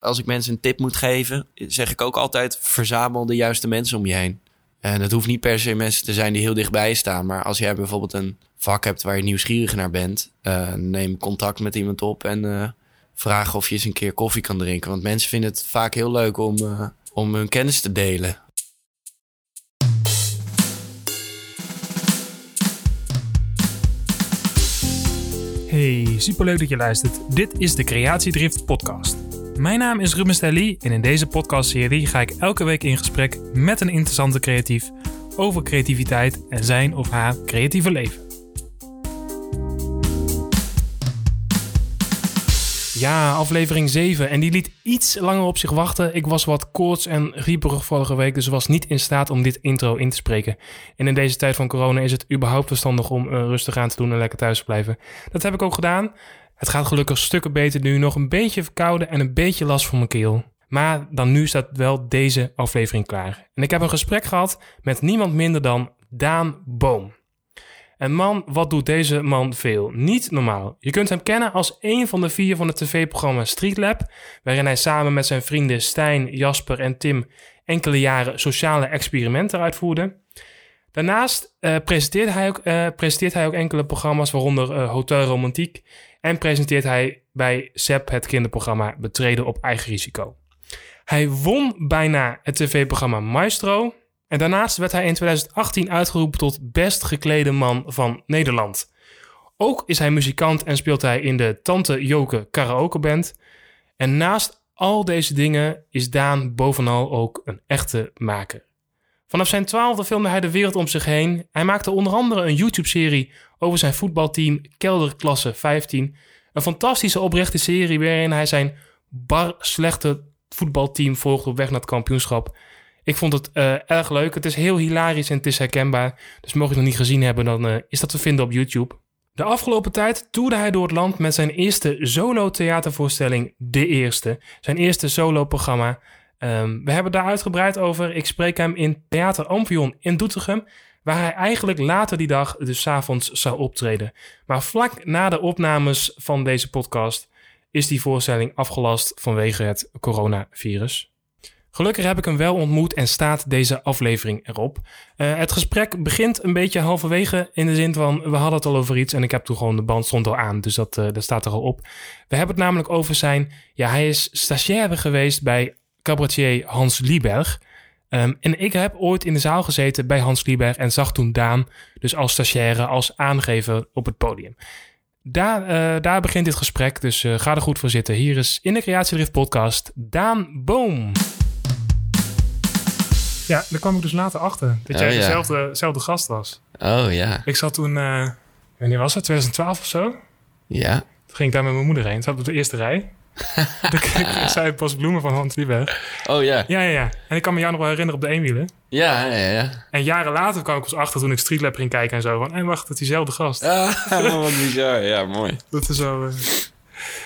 Als ik mensen een tip moet geven, zeg ik ook altijd: verzamel de juiste mensen om je heen. En het hoeft niet per se mensen te zijn die heel dichtbij staan. Maar als jij bijvoorbeeld een vak hebt waar je nieuwsgierig naar bent, eh, neem contact met iemand op en eh, vraag of je eens een keer koffie kan drinken. Want mensen vinden het vaak heel leuk om, eh, om hun kennis te delen. Hey, superleuk dat je luistert. Dit is de Creatiedrift podcast. Mijn naam is Ruben Stelly en in deze podcastserie ga ik elke week in gesprek met een interessante creatief over creativiteit en zijn of haar creatieve leven. Ja, aflevering 7. En die liet iets langer op zich wachten. Ik was wat koorts en grieperig vorige week, dus was niet in staat om dit intro in te spreken. En in deze tijd van corona is het überhaupt verstandig om uh, rustig aan te doen en lekker thuis te blijven. Dat heb ik ook gedaan. Het gaat gelukkig stukken beter nu. Nog een beetje verkouden en een beetje last van mijn keel. Maar dan nu staat wel deze aflevering klaar. En ik heb een gesprek gehad met niemand minder dan Daan Boom. En man, wat doet deze man veel? Niet normaal. Je kunt hem kennen als een van de vier van het tv-programma Street Lab, waarin hij samen met zijn vrienden Stijn, Jasper en Tim enkele jaren sociale experimenten uitvoerde. Daarnaast uh, presenteert, hij ook, uh, presenteert hij ook enkele programma's, waaronder uh, Hotel Romantiek, en presenteert hij bij SEP het kinderprogramma Betreden op eigen risico. Hij won bijna het tv-programma Maestro, en daarnaast werd hij in 2018 uitgeroepen tot best geklede man van Nederland. Ook is hij muzikant en speelt hij in de Tante Joke karaokeband. En naast al deze dingen is Daan bovenal ook een echte maker. Vanaf zijn twaalfde filmde hij de wereld om zich heen. Hij maakte onder andere een YouTube-serie over zijn voetbalteam Kelderklasse 15. Een fantastische oprechte serie waarin hij zijn bar slechte voetbalteam volgt op weg naar het kampioenschap. Ik vond het uh, erg leuk. Het is heel hilarisch en het is herkenbaar. Dus mocht je het nog niet gezien hebben, dan uh, is dat te vinden op YouTube. De afgelopen tijd toerde hij door het land met zijn eerste solo-theatervoorstelling De Eerste. Zijn eerste solo-programma. Um, we hebben daar uitgebreid over. Ik spreek hem in Theater Ampion in Doetinchem. Waar hij eigenlijk later die dag, dus avonds, zou optreden. Maar vlak na de opnames van deze podcast is die voorstelling afgelast vanwege het coronavirus. Gelukkig heb ik hem wel ontmoet en staat deze aflevering erop. Uh, het gesprek begint een beetje halverwege in de zin van we hadden het al over iets en ik heb toen gewoon de band stond al aan, dus dat, uh, dat staat er al op. We hebben het namelijk over zijn, ja hij is stagiaire geweest bij cabaretier Hans Lieberg. Um, en ik heb ooit in de zaal gezeten bij Hans Lieberg en zag toen Daan, dus als stagiaire, als aangever op het podium. Daar, uh, daar begint dit gesprek, dus ga er goed voor zitten. Hier is in de Creatiedrift podcast Daan Boom. Ja, daar kwam ik dus later achter. Dat jij oh, ja. dezelfde, dezelfde gast was. Oh ja. Ik zat toen, uh, wanneer was het? 2012 of zo? Ja. Toen ging ik daar met mijn moeder heen. Zat op de eerste rij. ik zei pas bloemen van Hans Lieberg. Oh ja. Ja, ja, ja. En ik kan me jou nog wel herinneren op de eenwielen. Ja, ja, ja. En jaren later kwam ik pas achter toen ik Streetlab ging kijken en zo. Van, hé, wacht, het is diezelfde gast. Ah, wat bizar. Ja, mooi. Dat is zo... Uh...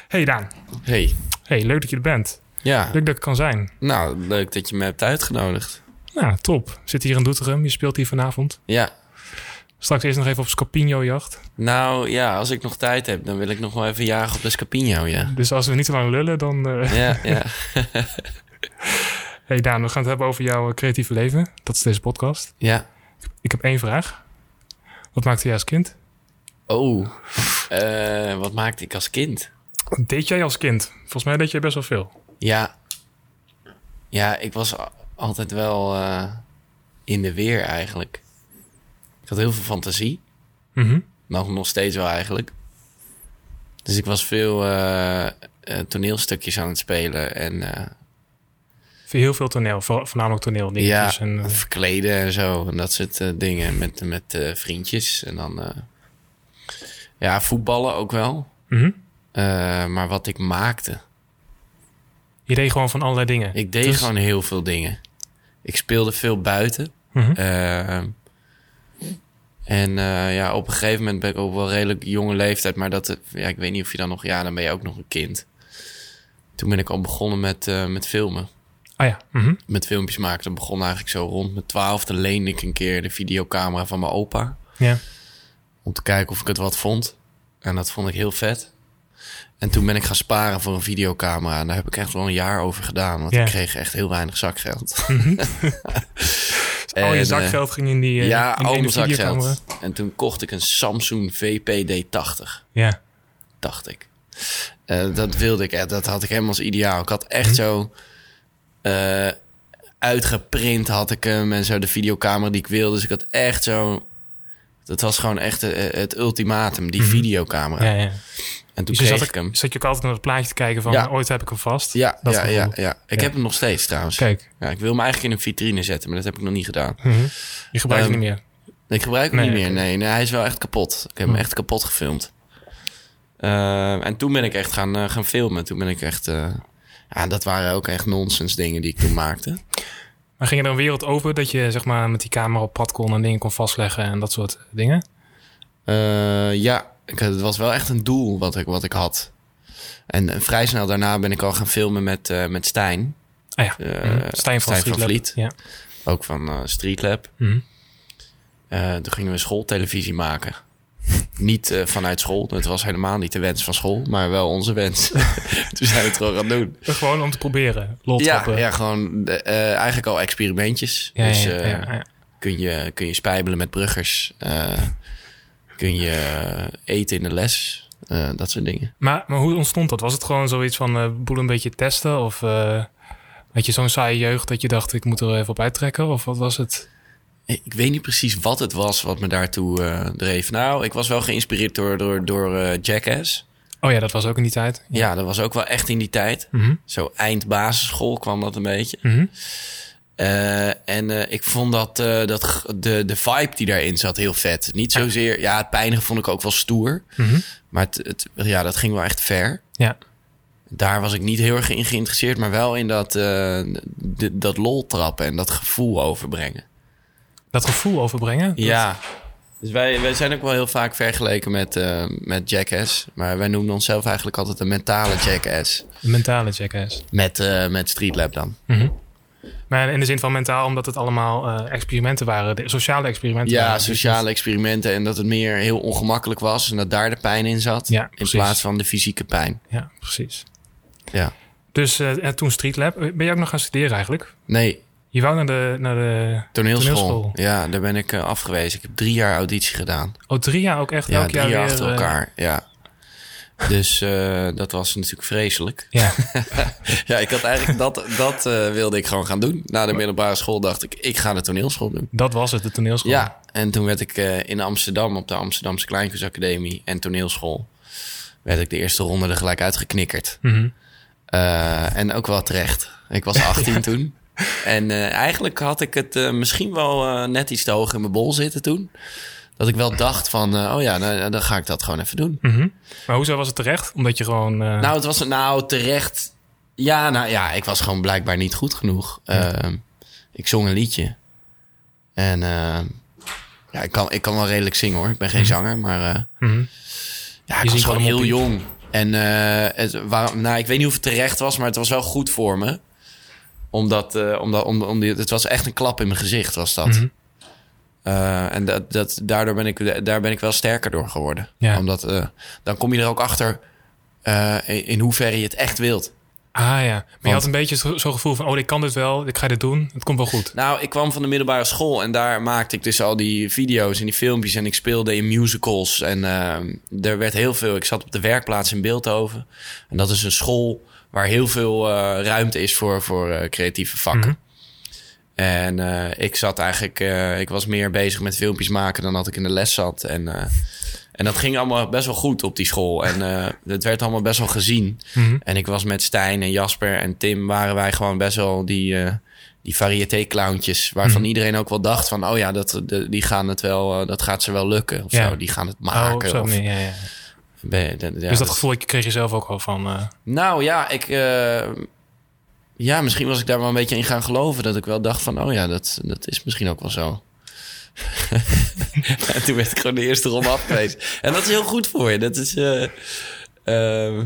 Hey Daan. Hey. Hey, leuk dat je er bent. Ja. Leuk dat ik kan zijn. Nou, leuk dat je me hebt uitgenodigd. Nou, top. Zit hier in Doetinchem. Je speelt hier vanavond. Ja. Straks eerst nog even op Scapino-jacht. Nou ja, als ik nog tijd heb, dan wil ik nog wel even jagen op de Scapino, ja. Dus als we niet te lang lullen, dan... Uh... Ja, ja. hey Daan, we gaan het hebben over jouw creatieve leven. Dat is deze podcast. Ja. Ik heb één vraag. Wat maakte jij als kind? Oh, uh, wat maakte ik als kind? Wat deed jij als kind? Volgens mij deed jij best wel veel. Ja. Ja, ik was altijd wel uh, in de weer eigenlijk. Ik had heel veel fantasie. Mm -hmm. Nog, nog steeds wel eigenlijk. Dus ik was veel uh, uh, toneelstukjes aan het spelen. En, heel veel toneel, voornamelijk toneel. Ja, en, verkleden en zo. En dat soort dingen met, met vriendjes. En dan... ja, voetballen ook wel. Mm -hmm. maar wat ik maakte... Je deed gewoon van allerlei dingen. Ik deed dus... gewoon heel veel dingen. Ik speelde veel buiten. Mm -hmm. En uh, ja, op een gegeven moment ben ik ook wel redelijk jonge leeftijd. Maar dat, ja, ik weet niet of je dan nog... Ja, dan ben je ook nog een kind. Toen ben ik al begonnen met, uh, met filmen. Ah ja. Mm -hmm. Met filmpjes maken. Dat begon eigenlijk zo rond mijn twaalfde. leende ik een keer de videocamera van mijn opa. Ja. Om te kijken of ik het wat vond. En dat vond ik heel vet. En toen ben ik gaan sparen voor een videocamera. En daar heb ik echt wel een jaar over gedaan. Want Ja. ik kreeg echt heel weinig zakgeld. al je En, zakgeld ging in die, eh, ja, in al mijn zakgeld. En toen kocht ik een Samsung VPD80. Ja. dacht ik. Eh, dat wilde ik, eh, dat had ik helemaal als ideaal. Ik had echt zo eh, uitgeprint had ik hem en zo de videocamera die ik wilde. Dus ik had echt zo... Dat was gewoon echt eh, het ultimatum, die videocamera. Ja, ja. En toen Dus kreeg zat, ik hem. zat je ook altijd naar het plaatje te kijken van Ja. ooit heb ik hem vast. Ja, Dat ja, ja. Ik heb hem nog steeds trouwens. Kijk, Ja, ik wil hem eigenlijk in een vitrine zetten, maar dat heb ik nog niet gedaan. mhm. je gebruikt het Ehm, niet meer. Ik gebruik hem Nee, niet meer. Nee, nee, hij is wel echt kapot. Ik heb hem echt kapot gefilmd. Eh, en toen ben ik echt gaan, eh, gaan filmen. Toen ben ik echt... eh, ja, dat waren ook echt nonsens dingen die ik toen maakte. Maar ging er een wereld over dat je zeg maar met die camera op pad kon en dingen kon vastleggen en dat soort dingen? Eh, ja, ik, het was wel echt een doel wat ik, wat ik had. En, vrij snel daarna ben ik al gaan filmen met, eh, met Stijn. Ah ja, Eh, mhm. Stijn van, Stijn van Street Lab. Vliet. Ja. Ook van eh Streetlab. Mhm. Toen gingen we schooltelevisie maken. Niet eh, vanuit school. Het was helemaal niet de wens van school, maar wel onze wens. toen zijn we het gewoon gaan doen. Gewoon om te proberen. Ja, ja, gewoon eh, eigenlijk al experimentjes. Ja, dus eh, ja. Kun, je, kun je spijbelen met bruggers. kun je eten in de les. dat soort dingen. Maar, maar hoe ontstond dat? Was het gewoon zoiets van boel een beetje testen? Of had je zo'n saaie jeugd dat je dacht ik moet er even op uittrekken? Of wat was het? Ik weet niet precies wat het was wat me daartoe eh, dreef. Nou, ik was wel geïnspireerd door, door, door eh, Jackass. Oh ja, dat was ook in die tijd. Ja, dat was ook wel echt in die tijd. Mhm. Zo eind basisschool kwam dat een beetje. Mhm. Eh, en ik vond dat, dat de, de vibe die daarin zat heel vet. Niet zozeer... Ja, het pijnige vond ik ook wel stoer. Mhm. Maar het, het, ja, dat ging wel echt ver. Ja. Daar was ik niet heel erg in geïnteresseerd. Maar wel in dat, d- dat lol trappen en dat gevoel overbrengen. Dat gevoel overbrengen? Ja. Dus wij, wij zijn ook wel heel vaak vergeleken met, eh, met Jackass. Maar wij noemden onszelf eigenlijk altijd een mentale Jackass. Mentale jackass. Met, eh met Streetlab dan. Mhm. Maar in de zin van mentaal, omdat het allemaal eh, experimenten waren, de sociale experimenten. Ja, waren. sociale experimenten. En dat het meer heel ongemakkelijk was. En dat daar de pijn in zat. Ja, in plaats van de fysieke pijn. Ja, precies. Ja. Dus en toen Street Lab. Ben je ook nog gaan studeren eigenlijk? Nee, Je wou naar de, naar de toneelschool. Toneelschool. Ja, daar ben ik eh, afgewezen. Ik heb drie jaar auditie gedaan. Oh, drie jaar ook echt Ja, elk drie jaar jaar weer, achter eh, elkaar. Ja. Dus eh, dat was natuurlijk vreselijk. ja, Ja, ik had eigenlijk dat, dat wilde ik gewoon gaan doen. Na de middelbare school dacht ik, ik ga de toneelschool doen. dat was het, de toneelschool. Ja, en toen werd ik in Amsterdam op de Amsterdamse Kleinkunstacademie en toneelschool... werd ik de eerste ronde er gelijk uitgeknikkerd. Mhm. En ook wel terecht. Ik was 18 toen. En eh, eigenlijk had ik het eh, misschien wel eh, net iets te hoog in mijn bol zitten toen. Dat ik wel dacht van, oh ja, nou, dan ga ik dat gewoon even doen. Mhm. Maar hoezo was het terecht? Omdat je gewoon... Nou, het was nou terecht. Ja, nou ja, ik was gewoon blijkbaar niet goed genoeg. Ehm, ik zong een liedje. En ehm, ja, ik kan, ik kan wel redelijk zingen hoor. Ik ben geen zanger, maar mhm. ja, ik was gewoon heel jong. En het, waarom, nou, ik weet niet of het terecht was, maar het was wel goed voor me. Omdat, eh, omdat om, om die, het was echt een klap in mijn gezicht, was dat. Mhm. Eh, en dat, dat, daardoor ben ik, daar ben ik wel sterker door geworden. Ja. Omdat eh, dan kom je er ook achter in, in hoeverre je het echt wilt. Ah ja, maar je had een beetje zo- zo'n gevoel van... oh, ik kan dit wel, ik ga dit doen, het komt wel goed. Nou, ik kwam van de middelbare school en daar maakte ik dus al die video's en die filmpjes en ik speelde in musicals en eh, er werd heel veel. Ik zat op de werkplaats in Beeldhoven en dat is een school waar heel veel eh, ruimte is voor, voor eh, creatieve vakken. Mhm. En eh, ik zat eigenlijk, ik was meer bezig met filmpjes maken dan dat ik in de les zat. En, en dat ging allemaal best wel goed op die school. En het werd allemaal best wel gezien. Mhm. En ik was met Stijn en Jasper en Tim waren wij gewoon best wel die, die variété-clowntjes. Waarvan Mhm. iedereen ook wel dacht van, oh ja, dat, de- die gaan het wel, dat gaat ze wel lukken. Of Ja. zo, die gaan het Oh, maken. of, ja, ja. Ben- ja, dus dat gevoel kreeg je zelf ook al van... eh, nou ja, ik. eh, ja, misschien was ik daar wel een beetje in gaan geloven. Dat ik wel dacht van, oh ja, dat, dat is misschien ook wel zo. en toen werd ik gewoon de eerste ronde afgewezen. En dat is heel goed voor je. Dat is. ehm,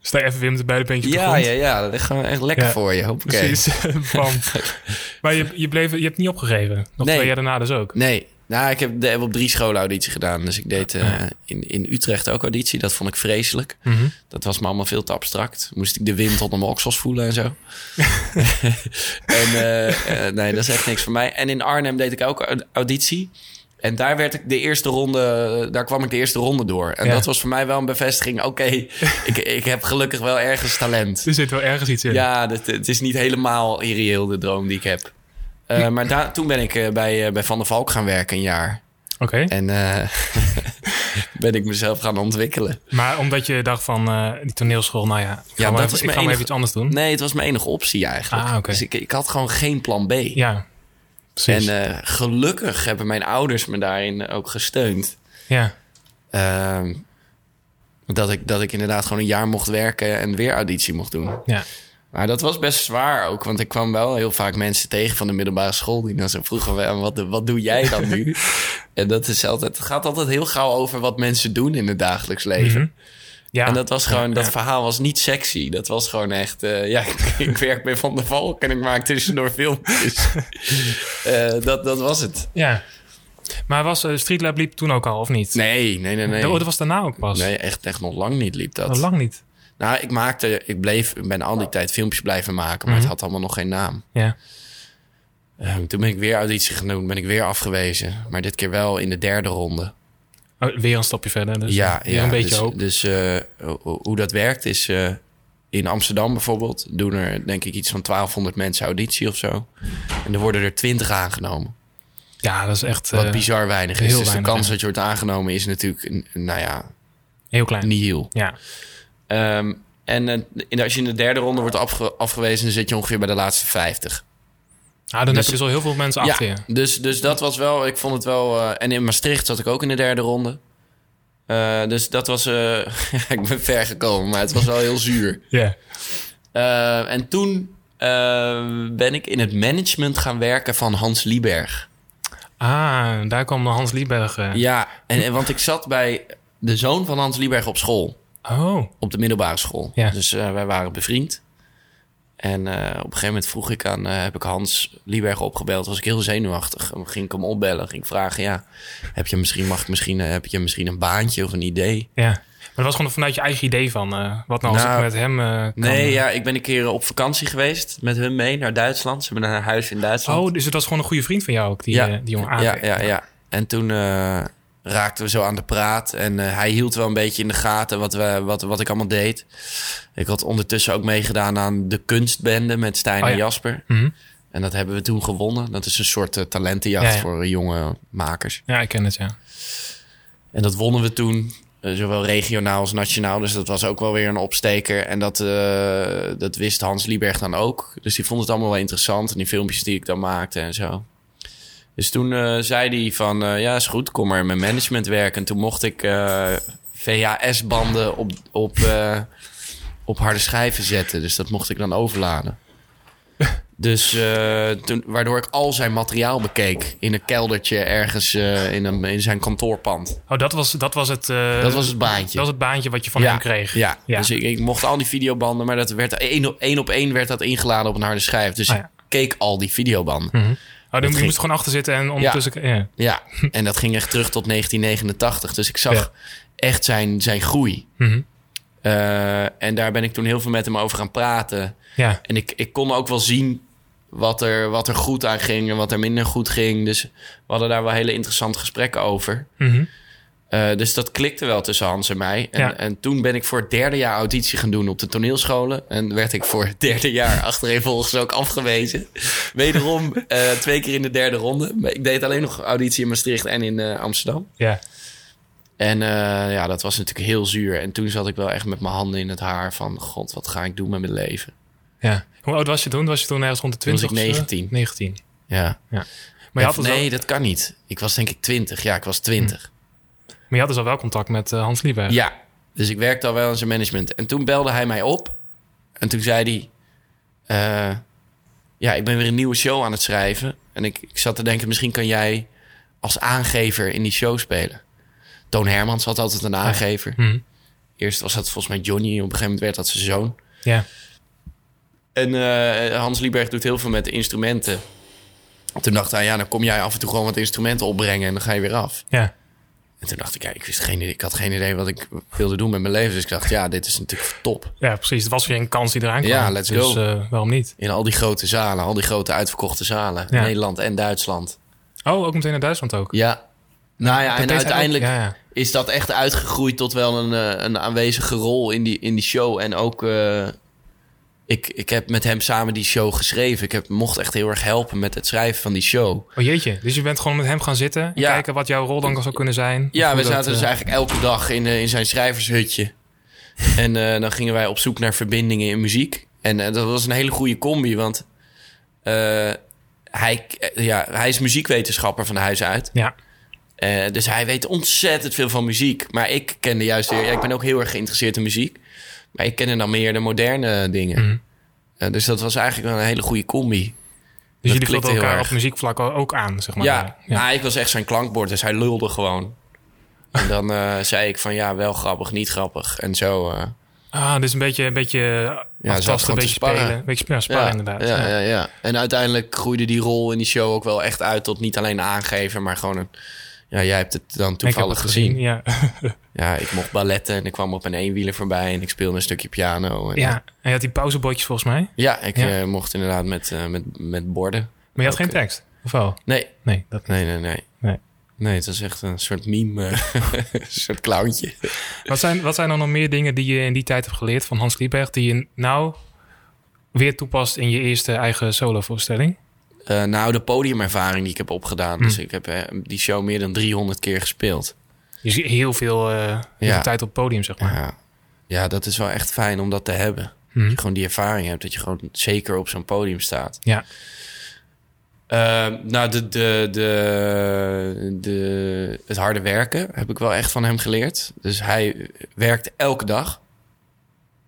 sta je even weer met de beide beentjes de ja, ja, ja, dat is gewoon echt lekker Ja, voor je. Precies. Bam. maar je, je, bleef, je hebt niet opgegeven. Nog Nee. twee jaar daarna dus ook. Nee, Nou, ik heb, de, heb op drie scholen auditie gedaan. Dus ik deed eh, in, in Utrecht ook auditie. Dat vond ik vreselijk. Mhm. Dat was me allemaal veel te abstract. Moest ik de wind onder mijn oksels voelen en zo. en eh, eh, nee, dat is echt niks voor mij. En in Arnhem deed ik ook au- auditie. En daar werd ik de eerste ronde, daar kwam ik de eerste ronde door. En Ja. dat was voor mij wel een bevestiging. Oké, ik, ik heb gelukkig wel ergens talent. Er zit wel ergens iets in. Ja, dat, het is niet helemaal irreëel, de droom die ik heb. Eh, maar daar toen ben ik eh, bij, eh, bij Van der Valk gaan werken een jaar. Oké. En ben ik mezelf gaan ontwikkelen. Maar omdat je dacht van die toneelschool, nou ja, Ja, maar dat even, is ik ga enige- even iets anders doen. Nee, het was mijn enige optie eigenlijk. Ah, oké. Dus ik, ik had gewoon geen plan B. Ja, precies. En gelukkig hebben mijn ouders me daarin ook gesteund. ja, Ehm, dat, ik, dat ik inderdaad gewoon een jaar mocht werken en weer auditie mocht doen. ja. Maar dat was best zwaar ook, want ik kwam wel heel vaak mensen tegen van de middelbare school die dan zo vroegen: "Wel, wat, wat doe jij dan nu? en dat is altijd, het gaat altijd heel gauw over wat mensen doen in het dagelijks leven. Mhm. ja. En dat was gewoon, Ja, dat ja. verhaal was niet sexy. Dat was gewoon echt, eh, ja, ik, ik werk bij Van der Valk en ik maak tussendoor filmpjes. Eh, dat, dat was het. Ja. Maar was eh, Streetlab liep toen ook al, of niet? Nee, nee, nee, nee. Dat was daarna ook pas? Nee, echt, echt nog lang niet liep dat. Al lang niet. Nou, ik maakte, ik bleef, ik ben al die tijd filmpjes blijven maken, maar Mhm. het had allemaal nog geen naam. Ja. Ehm, toen ben ik weer auditie doen, ben ik weer afgewezen. Maar dit keer wel in de derde ronde. Oh, weer een stapje verder. Dus ja, weer ja, een beetje dus, hoop. Dus eh, ho- hoe dat werkt is... eh, in Amsterdam bijvoorbeeld doen er denk ik iets van 1200 mensen auditie of zo. En er worden er 20 aangenomen. Ja, dat is echt Wat eh, bizar weinig is. heel dus de kans ja. dat je wordt aangenomen is natuurlijk, nou ja, heel klein. nihil. Ja. Ehm, en eh, in- als je in de derde ronde wordt afge- afgewezen, dan zit je ongeveer bij de laatste 50. Ah, dan Dus- heb je dus al heel veel mensen achter je. dus, dus dat was wel, ik vond het wel. eh, en in Maastricht zat ik ook in de derde ronde. Eh, dus dat was, ik ben ver gekomen, maar het was wel heel zuur. Ja. En toen ben ik in het management gaan werken van Hans Lieberg. Ah, daar kwam Hans Lieberg. Ja, en, en want ik zat bij de zoon van Hans Lieberg op school. Oh, Op de middelbare school. Ja. Dus eh, wij waren bevriend. En eh, op een gegeven moment vroeg ik aan, eh, heb ik Hans Lieberg opgebeld. Was ik heel zenuwachtig. Dan ging ik hem opbellen. Ging ik vragen, ja, heb je misschien, mag ik misschien, heb je misschien een baantje of een idee? ja. Maar dat was gewoon vanuit je eigen idee van... wat nou als Nou, ik met hem kan... Nee, ja, ik ben een keer op vakantie geweest met hun mee naar Duitsland. Ze hebben een huis in Duitsland. Oh, dus het was gewoon een goede vriend van jou ook, die, Ja. die jongen ja, ja, ja. En toen raakten we zo aan de praat. En eh, hij hield wel een beetje in de gaten wat, we, wat, wat ik allemaal deed. Ik had ondertussen ook meegedaan aan de kunstbende met Stijn Oh, en ja. Jasper. Mhm. En dat hebben we toen gewonnen. Dat is een soort eh, talentenjacht Ja, ja. voor jonge makers. Ja, ik ken het, ja. En dat wonnen we toen, eh, zowel regionaal als nationaal. Dus dat was ook wel weer een opsteker. En dat, dat wist Hans Lieberg dan ook. Dus die vond het allemaal wel interessant. En die filmpjes die ik dan maakte en zo. Dus toen eh, zei hij van, eh, ja is goed, kom maar in mijn management werken. En toen mocht ik eh, VHS-banden op, op, op harde schijven zetten. Dus dat mocht ik dan overladen. Dus toen, waardoor ik al zijn materiaal bekeek in een keldertje ergens in, een, in zijn kantoorpand. Oh, dat was, dat was het... Dat was het baantje. Dat was het baantje wat je van ja, hem kreeg. Ja, Ja. dus ik, ik mocht al die videobanden, maar dat werd één op één, werd dat ingeladen op een harde schijf. Dus Ah, ik keek al die videobanden. Mhm. Oh, dan, je ging- moest gewoon achter zitten en ondertussen... Ja. Ja, en dat ging echt terug tot 1989. Dus ik zag Ja. echt zijn, zijn groei. Mhm. Eh, en daar ben ik toen heel veel met hem over gaan praten. ja. En ik, ik kon ook wel zien wat er, wat er goed aan ging en wat er minder goed ging. Dus we hadden daar wel hele interessante gesprekken over. Mhm. Eh, dus dat klikte wel tussen Hans en mij. En, Ja. en toen ben ik voor het derde jaar auditie gaan doen op de toneelscholen. En werd ik voor het derde jaar achtereenvolgens ook afgewezen. Wederom eh, twee keer in de derde ronde. Ik deed alleen nog auditie in Maastricht en in eh, Amsterdam. ja. En ja, dat was natuurlijk heel zuur. En toen zat ik wel echt met mijn handen in het haar van... God, wat ga ik doen met mijn leven? ja. Hoe oud was je toen? Was je toen ergens rond de Toen was 20? ik of zo? 19. 19. Ja. Maar je, had nee, dat kan niet. Ik was denk ik 20. Ja, ik was 20. maar je had dus al wel contact met eh, Hans Lieberg. Ja, dus ik werkte al wel in zijn management. En toen belde hij mij op. En toen zei hij... eh, ja, ik ben weer een nieuwe show aan het schrijven. En ik, ik zat te denken, misschien kan jij als aangever in die show spelen. Toon Hermans had altijd een aangever. Mhm. Eerst was dat volgens mij Johnny. Op een gegeven moment werd dat zijn zoon. Ja. En eh, Hans Lieberg doet heel veel met de instrumenten. Toen dacht hij, ja, dan kom jij af en toe gewoon wat instrumenten opbrengen en dan ga je weer af. Ja. En toen dacht ik, ja, ik, wist geen, idee- ik had geen idee wat ik wilde doen met mijn leven. Dus ik dacht, ja, dit is natuurlijk top. ja, precies. Het was weer een kans die eraan kwam. Ja, let's dus, go. eh, waarom niet? In al die grote zalen, al die grote uitverkochte zalen. Ja. Nederland en Duitsland. Oh, ook meteen naar Duitsland ook. Ja. Nou ja, Dat en ook- uiteindelijk Ja, ja. is dat echt uitgegroeid tot wel een, eh, een aanwezige rol in die, in die show. En ook, eh, ik, ik heb met hem samen die show geschreven. Ik heb, mocht echt heel erg helpen met het schrijven van die show. Oh jeetje, dus je bent gewoon met hem gaan zitten en Ja. kijken wat jouw rol dan zou kunnen zijn? Ja, we zaten dat, dus eh, eigenlijk elke dag in, eh, in zijn schrijvershutje. en eh, dan gingen wij op zoek naar verbindingen in muziek. En dat was een hele goede combi, want hij, ja, hij is muziekwetenschapper van huis uit. Ja, dus hij weet ontzettend veel van muziek. Maar ik kende juist weer... Ja, ik ben ook heel erg geïnteresseerd in muziek. Maar ik kende dan meer de moderne dingen. Mhm. Eh, dus dat was eigenlijk wel een hele goede combi. dus Dat jullie vulden elkaar op muziekvlak ook aan, zeg maar. ja, ja. Nou, ik was echt zijn klankbord. Dus hij lulde gewoon. En dan eh, zei ik van ja, wel grappig, niet grappig. En zo... eh, Ah, dus een beetje, een beetje Ja, aftasten, een beetje sparren. spelen. Een beetje ja, sparren ja, inderdaad. Ja, Ja. ja. En uiteindelijk groeide die rol in die show ook wel echt uit... tot niet alleen een aangever, maar gewoon een... Ja, jij hebt het dan toevallig het gezien. Ja. Ja, ik mocht balletten en ik kwam op een eenwieler voorbij en ik speelde een stukje piano. En, ja, en je had die pauzebotjes volgens mij. ja ik Ja. eh, mocht inderdaad met, eh, met, met borden. Maar je had geen tekst, of wel? Nee, Nee, dat nee, nee, nee. Nee. Nee, het was echt een soort meme, eh, een soort clowntje. Wat zijn, wat zijn dan nog meer dingen die je in die tijd hebt geleerd van Hans Lieberg... die je nou weer toepast in je eerste eigen solovoorstelling? Eh, nou, de podiumervaring die ik heb opgedaan. Dus ik heb eh, die show meer dan 300 keer gespeeld. Je ziet heel veel, eh, Ja. veel tijd op het podium, zeg maar. Ja. ja, dat is wel echt fijn om dat te hebben. Mhm. Dat je gewoon die ervaring hebt, dat je gewoon zeker op zo'n podium staat. Ja. Ehm, nou, de, de, de, de, het harde werken heb ik wel echt van hem geleerd. Dus hij werkt elke dag.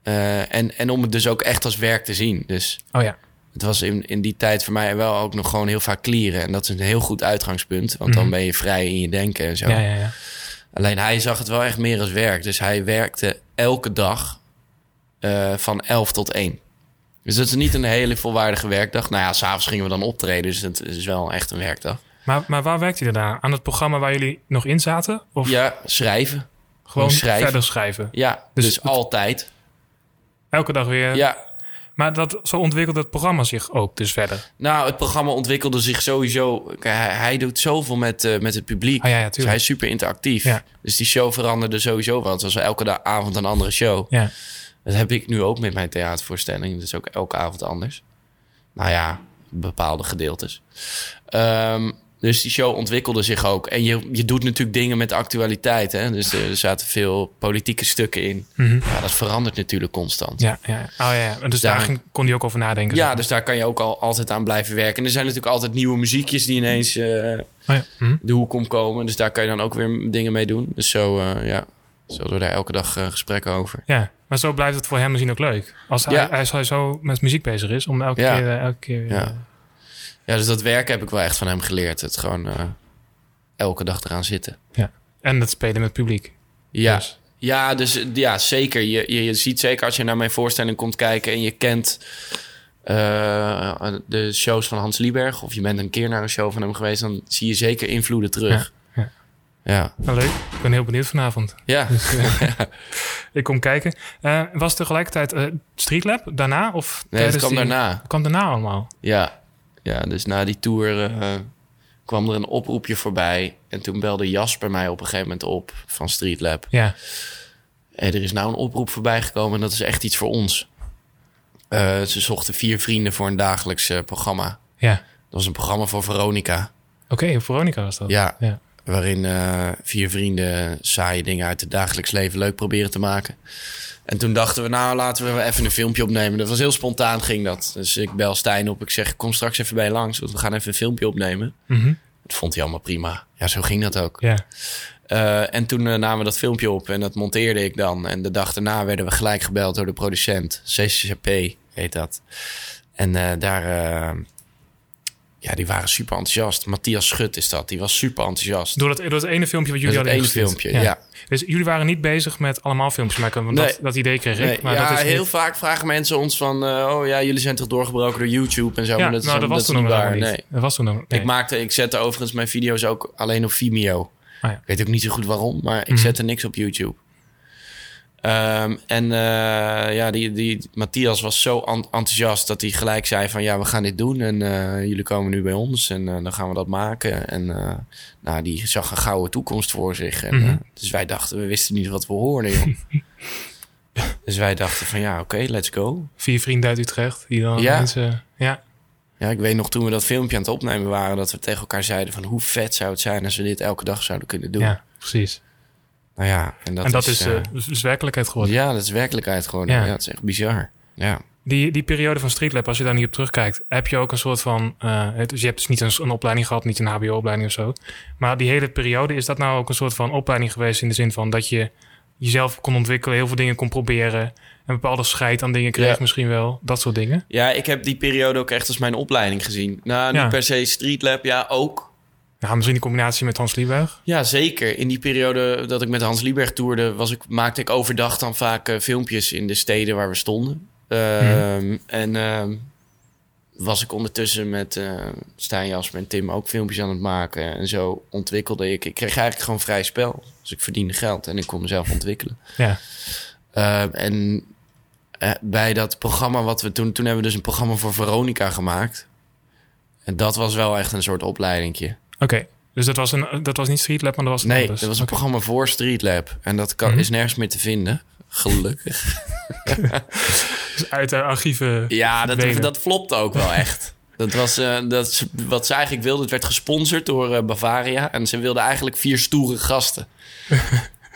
En, en om het dus ook echt als werk te zien. Dus Oh ja. Het was in, in die tijd voor mij wel ook nog gewoon heel vaak klieren. En dat is een heel goed uitgangspunt. Want dan Mhm. ben je vrij in je denken en zo. Ja, ja, ja. Alleen hij zag het wel echt meer als werk. Dus hij werkte elke dag eh, van 11 tot 1. Dus dat is niet een hele volwaardige werkdag. Nou ja, s'avonds gingen we dan optreden. Dus het is wel echt een werkdag. Maar, maar waar werkt hij daarna? Aan het programma waar jullie nog in zaten? Of Ja, schrijven. gewoon schrijven. verder schrijven? Ja, dus, Dus altijd. Elke dag weer? Ja, Maar dat, zo ontwikkelt het programma zich ook dus verder. nou, het programma ontwikkelde zich sowieso. Hij, hij doet zoveel met, eh, met het publiek. Ah ja, ja, dus hij is super interactief. Ja. Dus die show veranderde sowieso wel. Het was elke avond een andere show. Ja. Dat heb ik nu ook met mijn theatervoorstelling. Dat is ook elke avond anders. Nou ja, bepaalde gedeeltes. Ehm, dus die show ontwikkelde zich ook. En je, je doet natuurlijk dingen met de actualiteit. Hè? Dus er zaten veel politieke stukken in. Mhm. Ja, dat verandert natuurlijk constant. Ja, ja. Oh ja. En Dus daar Daar- ging, kon hij ook over nadenken. Ja, dus daar kan je ook al altijd aan blijven werken. En er zijn natuurlijk altijd nieuwe muziekjes die ineens maar. Oh ja. Mhm. de hoek omkomen. Dus daar kan je dan ook weer dingen mee doen. Dus zo, eh, ja, zo we daar elke dag eh, gesprekken over. Ja, maar zo blijft het voor hem misschien ook leuk. Als hij, Ja. als hij zo met muziek bezig is, om elke keer... elke keer Ja. Ja, dus dat werk heb ik wel echt van hem geleerd. Het gewoon eh, elke dag eraan zitten. en het spelen met publiek. Ja, Dus. ja, dus ja, zeker. Je, je, je ziet zeker als je naar mijn voorstelling komt kijken en je kent eh, de shows van Hans Lieberg, of je bent een keer naar een show van hem geweest, dan zie je zeker invloeden terug. Ja, ja. Ja, Nou, leuk. Ik ben heel benieuwd vanavond. ja. Dus, eh, ik kom kijken. Was tegelijkertijd eh Streetlab daarna? Of Nee, het kwam daarna. kwam daarna allemaal? Ja. Ja, dus na die tour eh, kwam er een oproepje voorbij. En toen belde Jasper mij op een gegeven moment op van Streetlab. Ja. Hey, er is nou een oproep voorbij gekomen en dat is echt iets voor ons. Eh, ze zochten vier vrienden voor een dagelijks eh, programma. Ja. Dat was een programma voor Veronica. Oké, Veronica was dat. Ja, Ja. Waarin eh, vier vrienden saaie dingen uit het dagelijks leven leuk proberen te maken. En toen dachten we, nou laten we even een filmpje opnemen. Dat was heel spontaan, ging dat. Dus ik bel Stijn op. Ik zeg, kom straks even bij langs, want we gaan even een filmpje opnemen. Mhm. Dat vond hij allemaal prima. Ja, zo ging dat ook. Ja. Eh, en toen eh, namen we dat filmpje op en dat monteerde ik dan. En de dag daarna werden we gelijk gebeld door de producent. CCCP heet dat. En daar, ja, die waren super enthousiast. Matthias Schut is dat. Die was super enthousiast. Door dat, door dat ene filmpje wat Dat jullie het hadden ene ingestuurd. filmpje, ja. Dus jullie waren niet bezig met allemaal filmpjes maken. Want Nee. dat, dat idee kreeg ik. Nee, maar ja, dat is heel niet- vaak vragen mensen ons van... eh, oh ja, jullie zijn toch doorgebroken door YouTube en zo. Ja, maar dat is, nou, dat was dat toen nog niet waar. niet. Nee. Dat was toen nog nee. Ik, maakte, ik zette overigens mijn video's ook alleen op Vimeo. Ah, ja. Ik weet ook niet zo goed waarom, maar ik Mhm. zette niks op YouTube. Ehm, en eh, ja, die, die Matthias was zo en- enthousiast dat hij gelijk zei van... ja, we gaan dit doen en eh, jullie komen nu bij ons en eh, dan gaan we dat maken. En nou, die zag een gouden toekomst voor zich. En, Mhm. dus wij dachten, we wisten niet wat we hoorden, joh. dus wij dachten van ja, oké, let's go. Vier vrienden uit Utrecht. Die dan Ja. mensen... Ja. Ja, ik weet nog toen we dat filmpje aan het opnemen waren... dat we tegen elkaar zeiden van hoe vet zou het zijn... als we dit elke dag zouden kunnen doen. ja, precies. Nou ja, en dat, en dat is, eh, eh, is, is werkelijkheid geworden. Ja, dat is werkelijkheid gewoon. Ja. Ja, dat is echt bizar. Ja. Die, die periode van Streetlab, als je daar niet op terugkijkt, heb je ook een soort van. eh, het- dus je hebt dus niet een, een opleiding gehad, niet een HBO-opleiding of zo. Maar die hele periode, is dat nou ook een soort van opleiding geweest in de zin van dat je jezelf kon ontwikkelen, heel veel dingen kon proberen, een bepaalde scheid aan dingen kreeg Ja. misschien wel, dat soort dingen. ja, ik heb die periode ook echt als mijn opleiding gezien. Nou, Ja. niet per se Streetlab, ja, ook. Ja, misschien in combinatie met Hans Lieberg. Ja, zeker. In die periode dat ik met Hans Lieberg toerde, was ik, maakte ik overdag dan vaak eh, filmpjes in de steden waar we stonden. Ehm, En ehm, was ik ondertussen met eh Stijn Jasper en Tim ook filmpjes aan het maken. En zo ontwikkelde ik. Ik kreeg eigenlijk gewoon vrij spel. Dus ik verdiende geld en ik kon mezelf ontwikkelen. Ja. Uh, en uh, bij dat programma wat we toen... Toen hebben we dus een programma voor Veronica gemaakt. En dat was wel echt een soort opleidingje. Oké, dus dat was, een, dat was niet Streetlab, maar dat was Nee, anders. dat was een programma voor Streetlab. En dat kan, Mhm. is nergens meer te vinden. Gelukkig. Dus uit de archieven. ja, dat, dat flopte ook wel echt. Dat was uh, dat, wat ze eigenlijk wilden. Het werd gesponsord door uh, Bavaria. En ze wilden eigenlijk vier stoere gasten.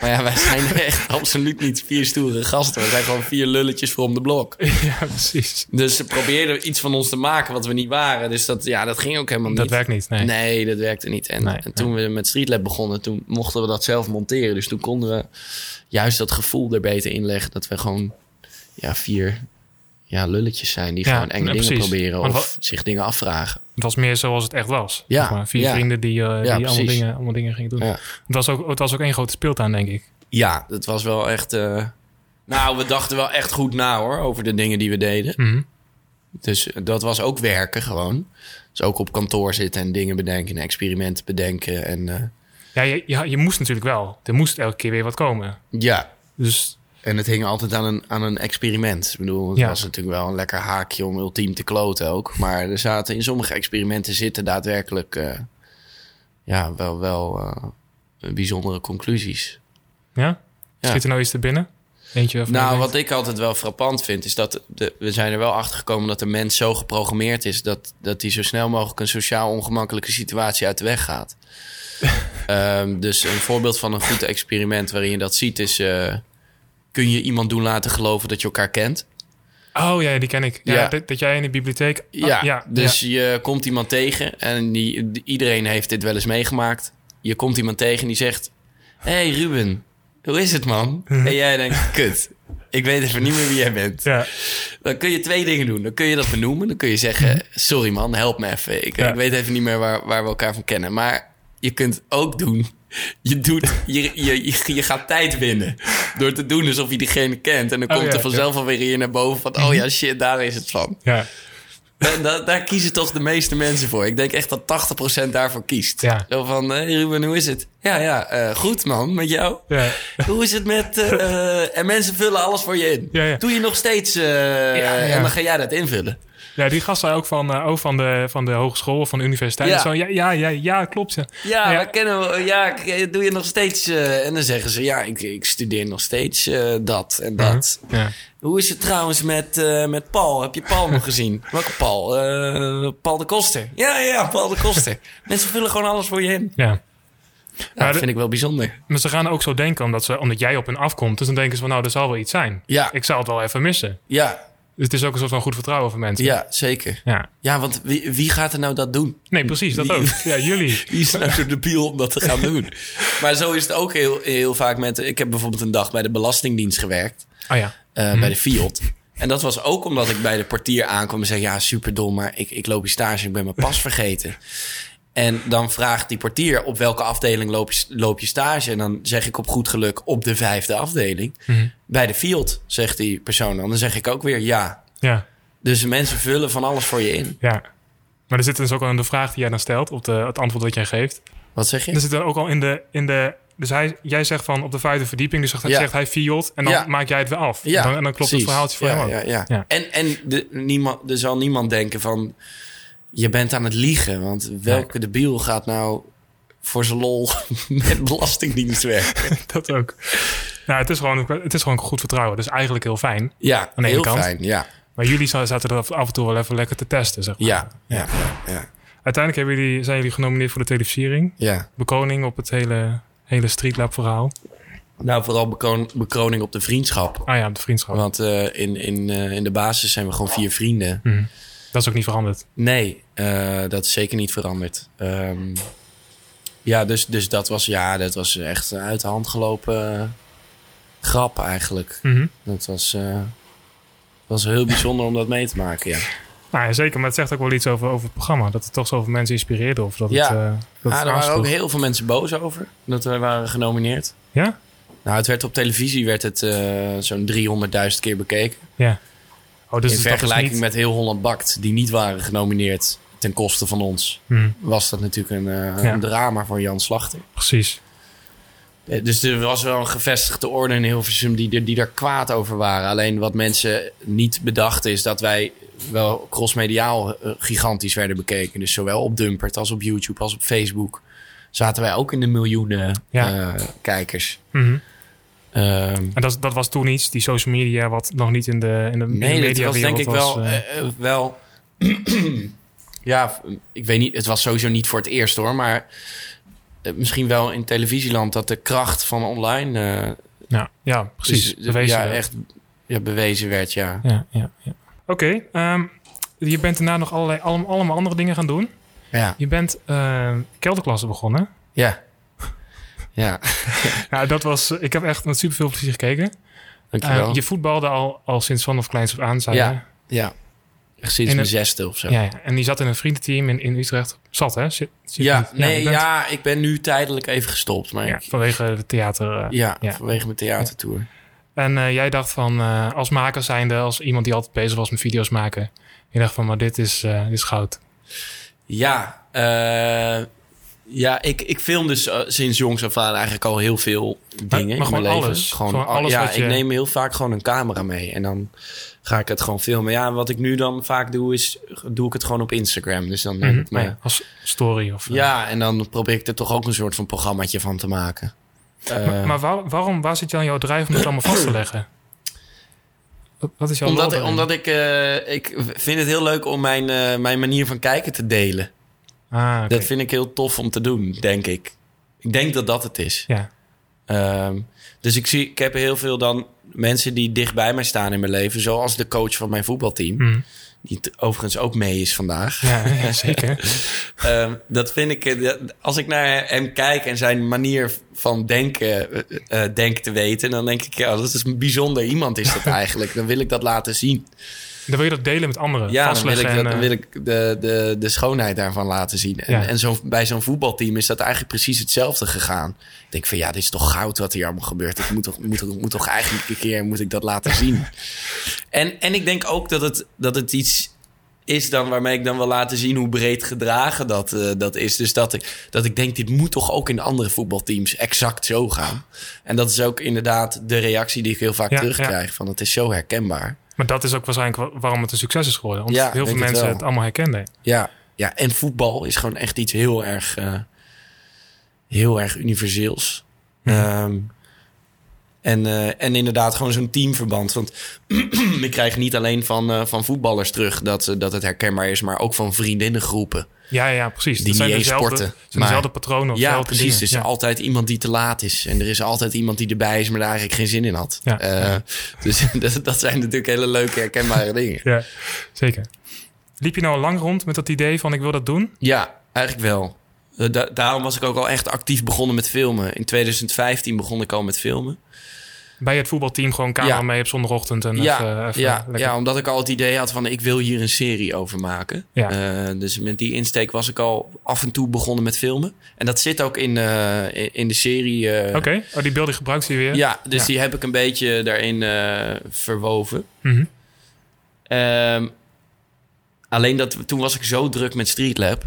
Maar ja, wij zijn echt absoluut niet vier stoere gasten. We zijn gewoon vier lulletjes voor om de blok. Ja, precies. Dus ze probeerden iets van ons te maken wat we niet waren. Dus dat, ja, dat ging ook helemaal niet. Dat werkt niet, nee. Nee, dat werkte niet. En, Nee, en toen we met Streetlab begonnen, toen mochten we dat zelf monteren. Dus toen konden we juist dat gevoel er beter inleggen. Dat we gewoon ja, vier ja, lulletjes zijn die Ja, gewoon enge dingen proberen. Of zich dingen afvragen. Het was meer zoals het echt was. Ja, Zeg maar. Vier ja. vrienden die, eh, die allemaal, dingen, allemaal dingen gingen doen. Het, was ook, het was ook één grote speeltuin, denk ik. Ja, dat was wel echt... eh, Nou, we dachten wel echt goed na hoor, over de dingen die we deden. Mhm. Dus dat was ook werken gewoon. Dus ook op kantoor zitten en dingen bedenken en experimenten bedenken. En eh, Ja, je, je, je moest natuurlijk wel. Er moest elke keer weer wat komen. ja, Dus En het hing altijd aan een, aan een experiment. Ik bedoel, het Ja. was natuurlijk wel een lekker haakje om ultiem te kloten ook. Maar er zaten in sommige experimenten zitten daadwerkelijk eh, ja, wel, wel eh, bijzondere conclusies. ja, Ja. schiet er nou iets te binnen? Eentje of Nou, wat ik altijd wel frappant vind, is dat de, we zijn er wel achter gekomen dat de mens zo geprogrammeerd is dat, dat hij zo snel mogelijk een sociaal ongemakkelijke situatie uit de weg gaat. Ehm, dus een voorbeeld van een goed experiment waarin je dat ziet is: eh, kun je iemand doen laten geloven dat je elkaar kent? Oh ja, die ken ik. Ja, Ja. Dat, dat jij in de bibliotheek... Oh, Ja, ja, dus je komt iemand tegen en die, iedereen heeft dit wel eens meegemaakt. Je komt iemand tegen en die zegt: hey Ruben, hoe is het man? En jij denkt: kut, ik weet even niet meer wie jij bent. Ja, Dan kun je twee dingen doen. Dan kun je dat benoemen. Dan kun je zeggen: sorry man, help me even. Ik, ik weet even niet meer waar, waar we elkaar van kennen. Maar je kunt ook doen. Je, doet, je, je, je, gaat tijd winnen. Door te doen alsof je diegene kent. En dan Oh, komt ja, er vanzelf alweer hier naar boven van... oh ja, shit, daar is het van. ja, Da- da- daar kiezen toch de meeste mensen voor. Ik denk echt dat 80% daarvoor kiest. Ja. Zo van, hey Ruben, hoe is het? Ja, ja, eh, goed man, met jou? ja. Hoe is het met... eh, eh, en mensen vullen alles voor je in. Ja, ja. Doe je nog steeds... ja. En dan ga jij dat invullen. Ja, die gast zei ook van, eh, ook van, de, van de hogeschool of van de universiteit. Ja. Zo, ja, ja, ja, ja, klopt. Ja. Ja, kennen we. Ja, doe je nog steeds... eh, en dan zeggen ze, ja, ik, ik studeer nog steeds eh, dat en dat. Ja. Hoe is het trouwens met, met Paul? Heb je Paul nog gezien? Welke Paul? Paul de Koster. Ja, ja, Paul de Koster. Mensen vullen gewoon alles voor je in. ja. Dat vind ik wel bijzonder. Maar ze gaan ook zo denken omdat, ze, omdat jij op hen afkomt. Dus dan denken ze van, nou, er zal wel iets zijn. Ja. Ik zal het wel even missen. Ja, Dus het is ook een soort van goed vertrouwen van mensen. ja zeker. Ja. Ja, want wie, wie gaat er nou dat doen? Nee, precies, dat ook. Ja, jullie. Wie is nou zo debiel om dat te gaan doen? Maar zo is het ook heel, heel vaak met... Ik heb bijvoorbeeld een dag bij de Belastingdienst gewerkt. Oh ja. eh, bij de Fiat. En dat was ook omdat ik bij de portier aankwam en zei... ja, super dom, maar ik, ik loop hier stage en ik ben mijn pas vergeten. En dan vraagt die portier op welke afdeling loop je, loop je stage? En dan zeg ik op goed geluk op de vijfde afdeling. Mhm. Bij de field, zegt die persoon dan. Dan zeg ik ook weer ja. Ja, Dus mensen vullen van alles voor je in. ja. Maar er zit dus ook al in de vraag die jij dan stelt, op de, het antwoord dat jij geeft. Wat zeg je? Er zit dan ook al in de. In de dus hij, jij zegt van op de vijfde verdieping, dus Ja. zegt hij field en dan Ja. maak jij het weer af. Ja, en, dan, en dan klopt precies. het verhaaltje voor ja, hem ook. ja, ja. Ja. En, en de, niemand, er zal niemand denken van... je bent aan het liegen. Want welke debiel gaat nou voor zijn lol met belastingdienst werken? Dat ook. Ja, het is, gewoon, het is gewoon goed vertrouwen. Dus eigenlijk heel fijn. Ja, Aan de heel kant. fijn. Ja, Maar jullie za- zaten er af en toe wel even lekker te testen. Zeg maar. ja, ja, ja. Uiteindelijk hebben jullie, zijn jullie genomineerd voor de televisiering. ja. Bekroning op het hele, hele Streetlab verhaal. Nou, vooral bekroning op de vriendschap. Ah ja, op de vriendschap. Want eh, in, in, eh, in de basis zijn we gewoon vier vrienden. Mhm. Dat is ook niet veranderd. Nee, eh, dat is zeker niet veranderd. Ehm, ja, dus, dus dat was, ja, dat was echt een uit de hand gelopen eh, grap eigenlijk. Mhm. Dat was, eh, was heel bijzonder om dat mee te maken, ja. Nou ja, zeker. Maar het zegt ook wel iets over, over het programma. Dat het toch zoveel mensen inspireerde. Of dat Ja. het, dat Ah, het er waren ook heel veel mensen boos over dat we waren genomineerd. Ja? Nou, het werd op televisie werd het zo'n 300.000 keer bekeken. Ja. Oh, dus In is vergelijking niet... met heel Holland Bakt, die niet waren genomineerd ten koste van ons, Mhm, was dat natuurlijk een, eh, Ja. een drama voor Jan Slachter. precies. Eh, Dus er was wel een gevestigde orde in Hilversum die, die daar kwaad over waren. Alleen wat mensen niet bedachten is dat wij wel crossmediaal eh, gigantisch werden bekeken. Dus zowel op Dumpert als op YouTube als op Facebook zaten wij ook in de miljoenen Ja. kijkers. Ehm, En dat, dat was toen iets, die social media, wat nog niet in de, in de, in de nee, dat was denk ik wel... was, eh, eh, eh, wel ja, ik weet niet. Het was sowieso niet voor het eerst hoor. Maar misschien wel in televisieland dat de kracht van online... ja, ja, precies. dus, bewezen ja, werd. echt ja, bewezen werd, ja. Ja, ja, ja. Oké, ehm, je bent daarna nog allerlei, allemaal, andere dingen gaan doen. Ja, Je bent kelderklasse begonnen. ja. Ja, Ja, dat was, ik heb echt met super veel plezier gekeken. dankjewel. Eh, je voetbalde al, al sinds vanaf kleins af aan, zei Ja. ja, echt sinds mijn het- zesde of zo. Ja. En die zat in een vriendenteam in, in Utrecht. Zat, hè? Zit, zit Ja, niet- nee, bent- ja, ik ben nu tijdelijk even gestopt. Maar ja, ik- vanwege de theater. eh. ja, ja. vanwege mijn theatertour. En eh, jij dacht van, eh, als maker zijnde, als iemand die altijd bezig was met video's maken. Je dacht van, maar dit is, dit is goud. Ja, ja ik, ik film dus eh, sinds jongs af aan eigenlijk al heel veel dingen maar in mijn leven. alles? Gewoon, Gewoon al- alles ja, je- ik neem heel vaak gewoon een camera mee en dan ga ik het gewoon filmen. Ja, wat ik nu dan vaak doe is, doe ik het gewoon op Instagram. Dus dan neem Mhm. ik me... Ja, als story of... eh. Ja, en dan probeer ik er toch ook een soort van programmaatje van te maken. Eh, Maar, maar waar- waarom, waar zit aan jouw drijf om het allemaal vast te leggen? Wat- is jouw omdat, ik, omdat ik, ik vind het heel leuk om mijn, mijn manier van kijken te delen. Ah. Dat vind ik heel tof om te doen, denk ik. Ik denk dat dat het is. Ja, Ehm, dus ik, zie, ik heb heel veel dan mensen die dicht bij mij staan in mijn leven. Zoals de coach van mijn voetbalteam. Mhm. Die overigens ook mee is vandaag. ja, ja, zeker. Ehm, dat vind ik, eh, als ik naar hem kijk en zijn manier van denken eh, denk te weten, dan denk ik, ja, dat is een bijzonder iemand is dat eigenlijk. Dan wil ik dat laten zien. Dan wil je dat delen met anderen. Ja, dan wil ik, en, dan eh, wil ik de, de, de schoonheid daarvan laten zien. En, Ja. en zo, bij zo'n voetbalteam is dat eigenlijk precies hetzelfde gegaan. Ik denk van ja, dit is toch goud wat hier allemaal gebeurt. Ik moet toch, moet, toch- moet toch eigenlijk een keer moet ik dat laten zien. en, en ik denk ook dat het, dat het iets is dan waarmee ik dan wil laten zien hoe breed gedragen dat, eh, dat is. Dus dat ik, dat ik denk, dit moet toch ook in andere voetbalteams exact zo gaan. En dat is ook inderdaad de reactie die ik heel vaak Ja, terugkrijg. Van het is zo herkenbaar. Maar dat is ook waarschijnlijk wa- waarom het een succes is geworden. Omdat Ja, heel veel het mensen het allemaal herkenden. Ja, ja, en voetbal is gewoon echt iets heel erg, eh, heel erg universeels. Ehm, en, eh, en inderdaad gewoon zo'n teamverband. Want ik krijg niet alleen van, eh, van voetballers terug dat, dat het herkenbaar is, maar ook van vriendinnengroepen. Ja, ja, precies. Die zijn dezelfde, sporten, zijn maar- dezelfde patronen Ja, precies. dingen. Er is Ja. altijd iemand die te laat is. En er is altijd iemand die erbij is, maar daar eigenlijk geen zin in had. Ja. Eh, Dus dat, dat zijn natuurlijk hele leuke, herkenbare dingen. Ja, zeker. Liep je nou al lang rond met dat idee van ik wil dat doen? Ja, eigenlijk wel. Eh, da- daarom was ik ook al echt actief begonnen met filmen. In 2015 begon ik al met filmen. Bij het voetbalteam gewoon camera Ja. mee op zondagochtend. En Ja, even, even ja, lekker- ja, omdat ik al het idee had van ik wil hier een serie over maken. Ja. Eh, dus met die insteek was ik al af en toe begonnen met filmen. En dat zit ook in, eh, in- de serie. eh, Oké, oh, die beelden gebruikt hij weer. Ja, dus Ja. die heb ik een beetje daarin verwoven. Mhm. Ehm, alleen dat, toen was ik zo druk met Streetlab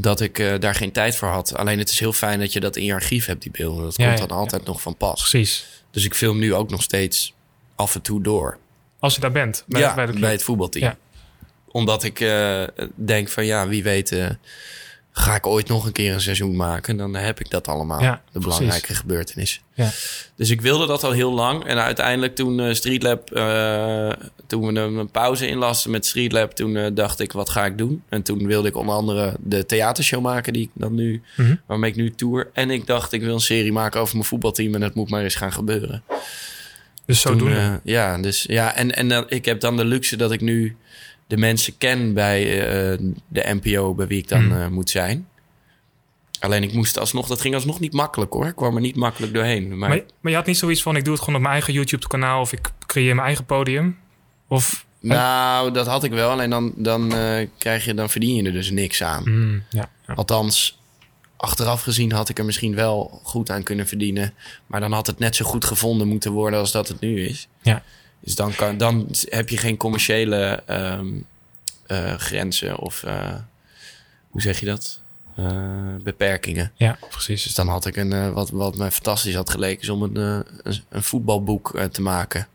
dat ik eh, daar geen tijd voor had. Alleen het is heel fijn dat je dat in je archief hebt, die beelden. Dat Ja, komt ja, dan altijd nog van pas. Precies. Dus ik film nu ook nog steeds af en toe door. Als je daar bent, bij, het voetbalteam. Omdat ik eh, denk van ja, wie weet eh, ga ik ooit nog een keer een seizoen maken. Dan heb ik dat allemaal. Ja, de precies. belangrijke gebeurtenis. Ja. Dus ik wilde dat al heel lang. En uiteindelijk toen eh, Streetlab, eh, toen we een, pauze inlasten met Streetlab, toen eh, dacht ik, wat ga ik doen? En toen wilde ik onder andere de theatershow maken die ik dan nu, Mhm. waarmee ik nu tour. En ik dacht, ik wil een serie maken over mijn voetbalteam en dat moet maar eens gaan gebeuren. Dus zo doen ja, dus ja, en, en ik heb dan de luxe dat ik nu de mensen ken bij eh, de NPO bij wie ik dan Mhm. eh, moet zijn. Alleen ik moest alsnog, dat ging alsnog niet makkelijk hoor. Ik kwam er niet makkelijk doorheen. Maar, Maar, maar je had niet zoiets van, ik doe het gewoon op mijn eigen YouTube-kanaal... of ik creëer mijn eigen podium? Of... nou, dat had ik wel. Alleen dan, dan, eh, krijg je, dan verdien je er dus niks aan. Mm, ja, ja. Althans, achteraf gezien had ik er misschien wel goed aan kunnen verdienen. Maar dan had het net zo goed gevonden moeten worden als dat het nu is. Ja. Dus dan, kan, dan heb je geen commerciële ehm, eh, grenzen of eh, hoe zeg je dat? Eh, beperkingen. ja, precies. Dus dan had ik een, wat, wat mij fantastisch had geleken, is om een, een, een voetbalboek te maken.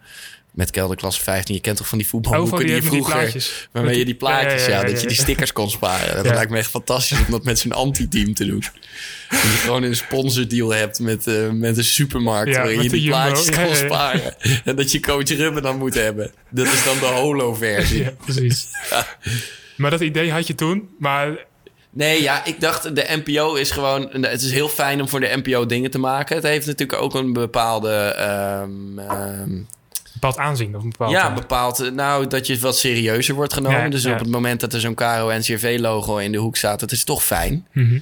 Met kelderklasse 15. Je kent toch van die voetbalboeken Overal die, die, je die vroeger... Waarmee je die plaatjes, ja, ja, dat je die stickers kon sparen. Dat lijkt me echt fantastisch om dat met zo'n anti-team te doen. Dat je gewoon een sponsordeal hebt met, eh, met een supermarkt... Waarin je die plaatjes ja. sparen. En dat je coach Rubben dan moet hebben. Dat is dan de holo-versie. Ja, precies. Maar dat idee had je toen, maar... Nee, ja, ik dacht de NPO is gewoon... Het is heel fijn om voor de NPO dingen te maken. Het heeft natuurlijk ook een bepaalde... ehm, ehm, bepaald aanzien. Of een bepaald, ja, eh, bepaald. eh, Nou, dat je wat serieuzer wordt genomen. Ja, dus ja. op het moment dat er zo'n KRO-NCRV-logo in de hoek staat... dat is toch fijn. mhm.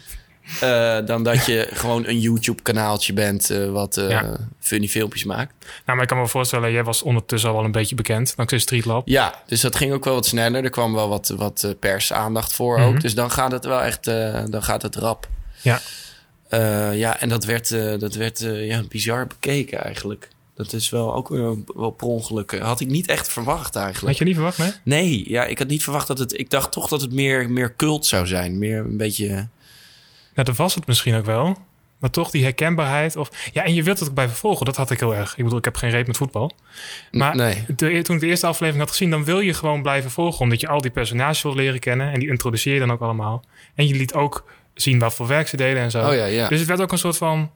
Eh, dan dat je gewoon een YouTube-kanaaltje bent... wat Ja. funny filmpjes maakt. Nou, maar ik kan me voorstellen, jij was ondertussen al wel een beetje bekend. Dankzij Street Lab. Ja, dus dat ging ook wel wat sneller. Er kwam wel wat, wat persaandacht voor Mhm. ook. Dus dan gaat het wel echt... dan gaat het rap. Ja. Ja, en dat werd, dat werd ja, bizar bekeken eigenlijk. Dat is wel ook weer wel per ongeluk. eh, Had ik niet echt verwacht eigenlijk. Had je niet verwacht, nee? Nee, ja, ik had niet verwacht dat het... Ik dacht toch dat het meer, meer cult zou zijn. Meer een beetje... Nou, dat was het misschien ook wel. Maar toch die herkenbaarheid. Of, ja, en je wilt het ook blijven volgen. Dat had ik heel erg. Ik bedoel, ik heb geen reet met voetbal. Maar nee. de, toen ik de eerste aflevering had gezien, dan wil je gewoon blijven volgen. Omdat je al die personages wil leren kennen. En die introduceer je dan ook allemaal. En je liet ook zien wat voor werk ze deden en zo. Oh ja, ja. Dus het werd ook een soort van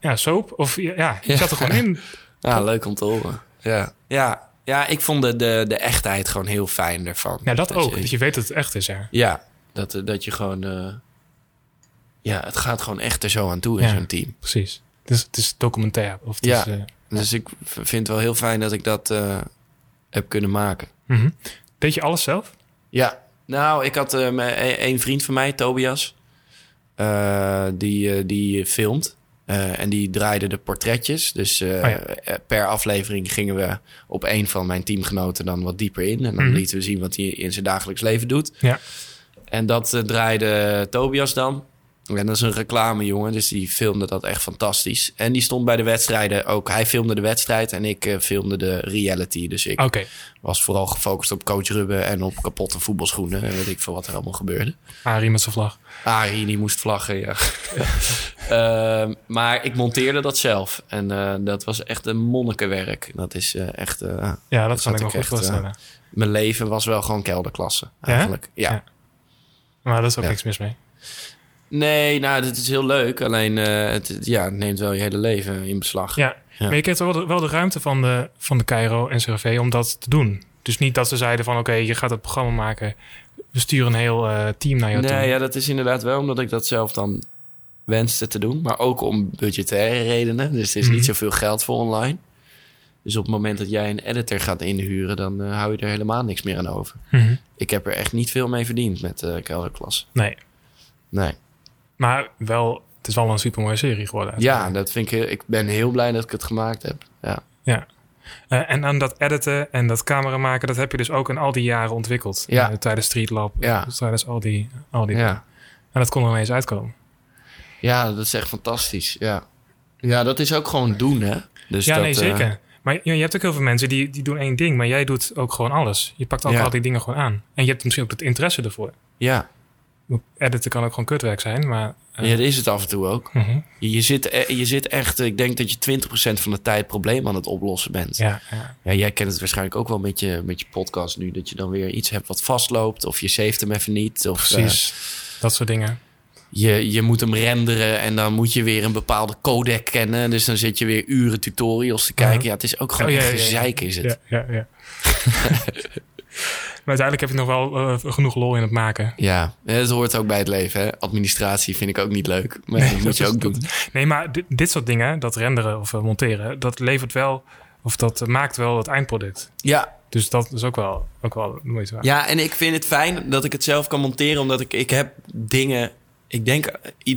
ja, soap. Of ja, Ja. zat er gewoon in. Ja, leuk om te horen. Ja, ja, ja ik vond de, de, de echtheid gewoon heel fijn ervan. Ja, dat ook. je- dat je weet dat het echt is. Ja. ja, dat, eh, dat je gewoon... eh, ja, het gaat gewoon echt er zo aan toe in Ja. zo'n team. Precies. Het is, het is documentair. Of het Ja. is, eh, Dus ik vind het wel heel fijn dat ik dat eh, heb kunnen maken. mhm. Deed je alles zelf? Ja, nou, ik had eh, mijn- een, een vriend van mij, Tobias, eh, die, eh, die filmt. Eh, en die draaide de portretjes. Dus eh, Oh ja. eh, per aflevering gingen we op een van mijn teamgenoten dan wat dieper in. En dan Mhm. lieten we zien wat hij in zijn dagelijks leven doet. Ja. En dat draaide Tobias dan. En dat is een reclamejongen, dus die filmde dat echt fantastisch. En die stond bij de wedstrijden ook. Hij filmde de wedstrijd en ik eh, filmde de reality. Dus ik was vooral gefocust op coach Rubben en op kapotte voetbalschoenen. En weet ik veel wat er allemaal gebeurde. Arie met zijn vlag. Arie, die moest vlaggen, ja. Ehm, maar ik monteerde dat zelf. En eh, dat was echt een monnikenwerk. Dat is eh, echt... Ja, dat Dat kan ik me goed echt, voorstellen. mijn leven was wel gewoon kelderklasse, eigenlijk. Ja. Ja. Maar daar is ook Ja. niks mis mee. Nee, nou, dat is heel leuk. Alleen, eh, het, ja, het neemt wel je hele leven in beslag. Ja, Ja. maar je kreeg wel de, wel de ruimte van de, van de Cairo en CRV om dat te doen. Dus niet dat ze zeiden van oké, je gaat het programma maken. We sturen een heel eh, team naar jou toe. Nee, ja, dat is inderdaad wel omdat ik dat zelf dan wenste te doen. Maar ook om budgettaire redenen. Dus er is Mhm. niet zoveel geld voor online. Dus op het moment dat jij een editor gaat inhuren... dan eh, hou je er helemaal niks meer aan over. Mhm. Ik heb er echt niet veel mee verdiend met eh kelderklas. Nee, Nee. Maar wel het is wel een super mooie serie geworden. Ja, dat vind ik, ik ben heel blij dat ik het gemaakt heb. Ja, Ja. Eh, en aan dat editen en dat camera maken, dat heb je dus ook in al die jaren ontwikkeld. Ja. Eh, tijdens Street Lab, Ja. dus tijdens al die, al die ja. En dat kon er ineens uitkomen. ja dat is echt fantastisch. Ja. ja, dat is ook gewoon doen, hè? Dus ja, dat, nee, eh, zeker. Maar je, je hebt ook heel veel mensen die, die doen één ding, maar jij doet ook gewoon alles. Je pakt ook Ja. al die dingen gewoon aan. En je hebt misschien ook het interesse ervoor. ja. Editen kan ook gewoon kutwerk zijn, maar... eh, ja, dat is het af en toe ook. mhm. Je, je, zit, e- je zit echt, ik denk dat je 20% van de tijd probleem aan het oplossen bent. ja, ja. Ja, jij kent het waarschijnlijk ook wel met je, met je podcast nu. Dat je dan weer iets hebt wat vastloopt. Of je saved hem even niet. Of eh, precies. dat soort dingen. je, je moet hem renderen en dan moet je weer een bepaalde codec kennen. Dus dan zit je weer uren tutorials te kijken. Ja, het is ook gewoon Oh, ja, gezeik is het. Ja, ja, ja. maar uiteindelijk heb je nog wel eh, genoeg lol in het maken. Ja, het hoort ook bij het leven. Hè? Administratie vind ik ook niet leuk. Maar dat moet je ook doen. Nee, maar dit, dit soort dingen, dat renderen of eh, monteren, dat levert wel, of dat maakt wel het eindproduct. Ja, Dus dat is ook wel, ook wel moeite waard. ja, en ik vind het fijn dat ik het zelf kan monteren. Omdat ik, ik heb dingen... Ik denk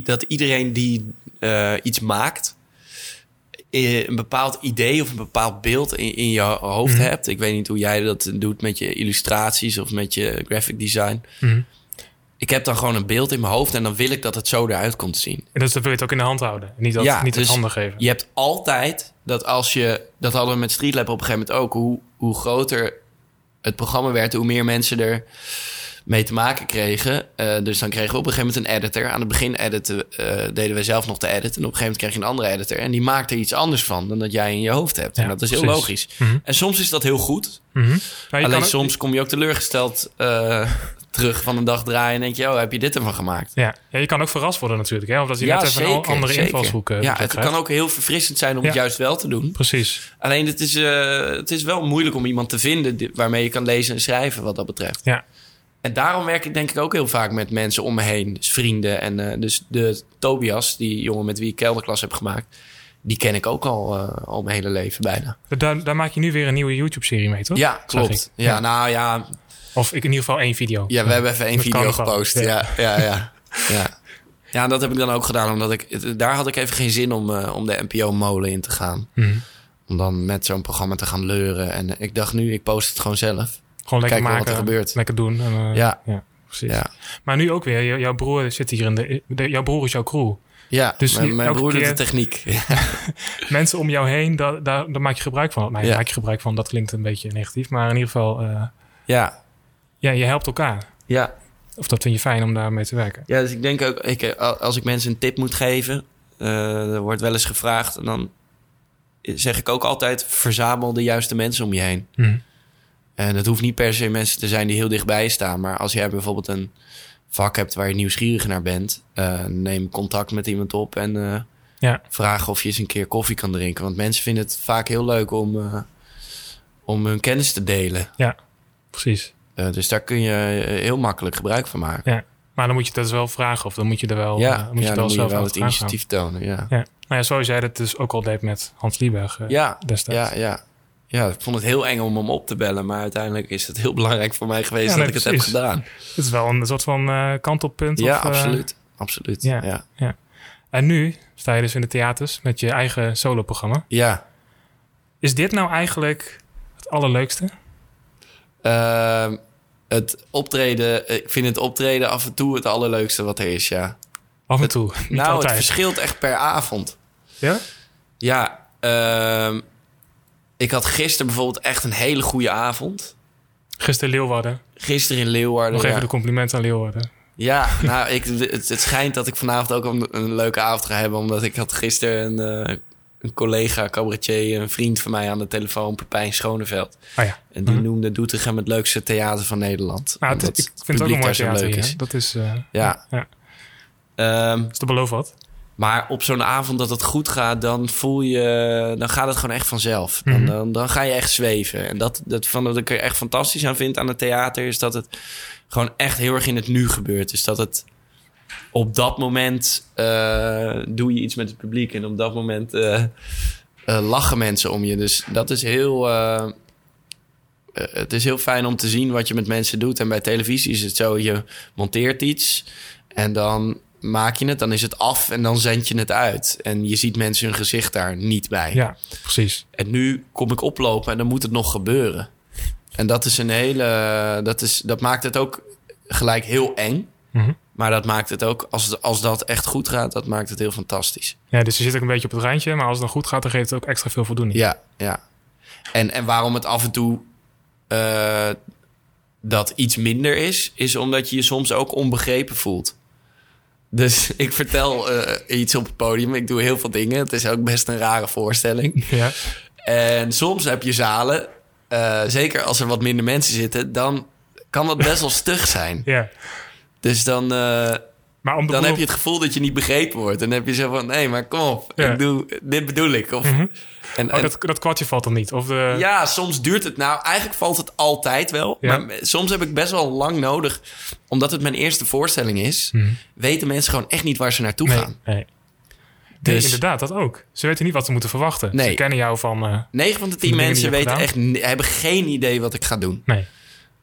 dat iedereen die eh, iets maakt... eh, een bepaald idee of een bepaald beeld in, in je hoofd Mhm. hebt. Ik weet niet hoe jij dat doet met je illustraties of met je graphic design. Mhm. Ik heb dan gewoon een beeld in mijn hoofd en dan wil ik dat het zo eruit komt te zien. En dus dan wil je het ook in de hand houden. Niet, dat, Ja, niet dus het handen geven. Je hebt altijd dat als je, dat hadden we met Streetlab op een gegeven moment ook, hoe, hoe groter het programma werd, hoe meer mensen er mee te maken kregen. Eh, dus dan kregen we op een gegeven moment een editor. Aan het begin editen, eh, deden we zelf nog de edit. En op een gegeven moment kreeg je een andere editor. En die maakt er iets anders van dan dat jij in je hoofd hebt. Ja, en dat is heel logisch. Mhm. En soms is dat heel goed. Mhm. Alleen ook- soms kom je ook teleurgesteld eh, terug van een dag draaien. En denk je, oh, heb je dit ervan gemaakt? Ja. ja, je kan ook verrast worden natuurlijk. Hè? Of dat je net even andere invalshoek eh, Ja, het krijgt. kan ook heel verfrissend zijn om het Ja. juist wel te doen. Precies. Alleen het is, het is wel moeilijk om iemand te vinden waarmee je kan lezen en schrijven wat dat betreft. Ja. En daarom werk ik denk ik ook heel vaak met mensen om me heen. Dus vrienden. En eh, dus de Tobias, die jongen met wie ik kelderklas heb gemaakt... die ken ik ook al, eh, al mijn hele leven bijna. Daar, daar maak je nu weer een nieuwe YouTube-serie mee, toch? Ja, klopt. Ja, Ja. nou ja, Of ik in ieder geval één video. ja we hebben even één video gepost. Ja, ja, ja. ja. Ja, dat heb ik dan ook gedaan. Omdat ik, daar had ik even geen zin om, eh, om de NPO-molen in te gaan. Mhm. Om dan met zo'n programma te gaan leuren. En ik dacht nu, ik post het gewoon zelf. Gewoon lekker maken. wat er gebeurt. Lekker doen. En, eh, Ja. precies. Ja. Maar nu ook weer. jouw broer zit hier in de, de- Jouw broer is jouw crew. Ja, Dus mijn, broer doet de techniek. Mensen om jou heen, daar, daar, daar maak je gebruik van. Maar Ja. maak je gebruik van, dat klinkt een beetje negatief. Maar in ieder geval, eh, ja, ja, je helpt elkaar. ja. Of dat vind je fijn om daarmee te werken. ja, dus ik denk ook, ik, eh, als ik mensen een tip moet geven, er wordt wel eens gevraagd. En dan zeg ik ook altijd, verzamel de juiste mensen om je heen. Mhm. En het hoeft niet per se mensen te zijn die heel dichtbij staan. Maar als jij bijvoorbeeld een vak hebt waar je nieuwsgierig naar bent, eh, neem contact met iemand op en eh, Ja. vraag of je eens een keer koffie kan drinken. Want mensen vinden het vaak heel leuk om, eh, om hun kennis te delen. Precies. Eh, dus daar kun je heel makkelijk gebruik van maken. Ja. Maar dan moet je het dus wel vragen. Of dan moet je er wel, ja, moet je ja, wel je zelf wel het gaan. initiatief tonen. Ja, Ja. Nou ja, zoals jij dat dus ook al deed met Hans Lieberg ja, destijds. ja, ja. Ja, ik vond het heel eng om hem op te bellen. Maar uiteindelijk is het heel belangrijk voor mij geweest Ja, dat nee, ik het heb gedaan. Het is wel een soort van eh, kantelpunt. Ja, of, eh, absoluut. Absoluut. ja. Ja. Ja. En nu sta je dus in de theaters met je eigen soloprogramma. Is dit nou eigenlijk het allerleukste? Ehm, het optreden, ik vind het optreden af en toe het allerleukste wat er is, ja. Af en Het- toe. Nou, altijd. het verschilt echt per avond. Ja? Ja, ehm, ik had gisteren bijvoorbeeld echt een hele goede avond. Gisteren Leeuwarden. Gisteren in Leeuwarden. Nog ja. even de complimenten aan Leeuwarden. Ja, nou, ik, het, het schijnt dat ik vanavond ook een, een leuke avond ga hebben. Omdat ik had gisteren een, eh, een collega, cabaretier, een vriend van mij aan de telefoon, Pepijn Schoneveld. Ah ja. En die Mhm. noemde Doetinchem het leukste theater van Nederland. Nou, het- ik vind het ook een mooi theater leuk is. Dat is... eh, Ja. ja. Is te beloven wat? Maar op zo'n avond dat het goed gaat, dan voel je, dan gaat het gewoon echt vanzelf. Dan, Mhm. dan, dan ga je echt zweven. En dat, dat van wat ik er echt fantastisch aan vind aan het theater, is dat het gewoon echt heel erg in het nu gebeurt. Dus dat het op dat moment eh, doe je iets met het publiek en op dat moment eh, eh, lachen mensen om je. Dus dat is heel. het is heel fijn om te zien wat je met mensen doet. En bij televisie is het zo: je monteert iets en dan maak je het, dan is het af en dan zend je het uit. En je ziet mensen hun gezicht daar niet bij. Ja, precies. En nu kom ik oplopen en dan moet het nog gebeuren. En dat is een hele. Dat, is, dat maakt het ook gelijk heel eng. Mhm. Maar dat maakt het ook, als, het- als dat echt goed gaat, dat maakt het heel fantastisch. Ja, dus je zit ook een beetje op het randje, maar als het dan goed gaat, dan geeft het ook extra veel voldoening. Ja, ja. En, en waarom het af en toe eh, dat iets minder is, is omdat je je soms ook onbegrepen voelt. Dus ik vertel eh, iets op het podium. Ik doe heel veel dingen. Het is ook best een rare voorstelling. Ja. En soms heb je zalen, eh, zeker als er wat minder mensen zitten, dan kan dat best wel stug zijn. ja. Dus dan, eh, Maar om de dan boel- heb je het gevoel dat je niet begrepen wordt. En dan heb je zo van, nee, maar kom op, Ja. ik doe, dit bedoel ik. Of, Mhm. en, Oh, en- dat, dat kwartje valt dan niet? Of de... ja, soms duurt het nou. Eigenlijk valt het altijd wel. Ja. Maar soms heb ik best wel lang nodig. Omdat het mijn eerste voorstelling is, Mhm. weten mensen gewoon echt niet waar ze naartoe Nee, gaan. nee. Dus- Nee, inderdaad, dat ook. Ze weten niet wat ze moeten verwachten. Nee. Ze kennen jou van... eh, 9 van de 10 Van de dingen mensen weten echt, hebben geen idee wat ik ga doen. nee,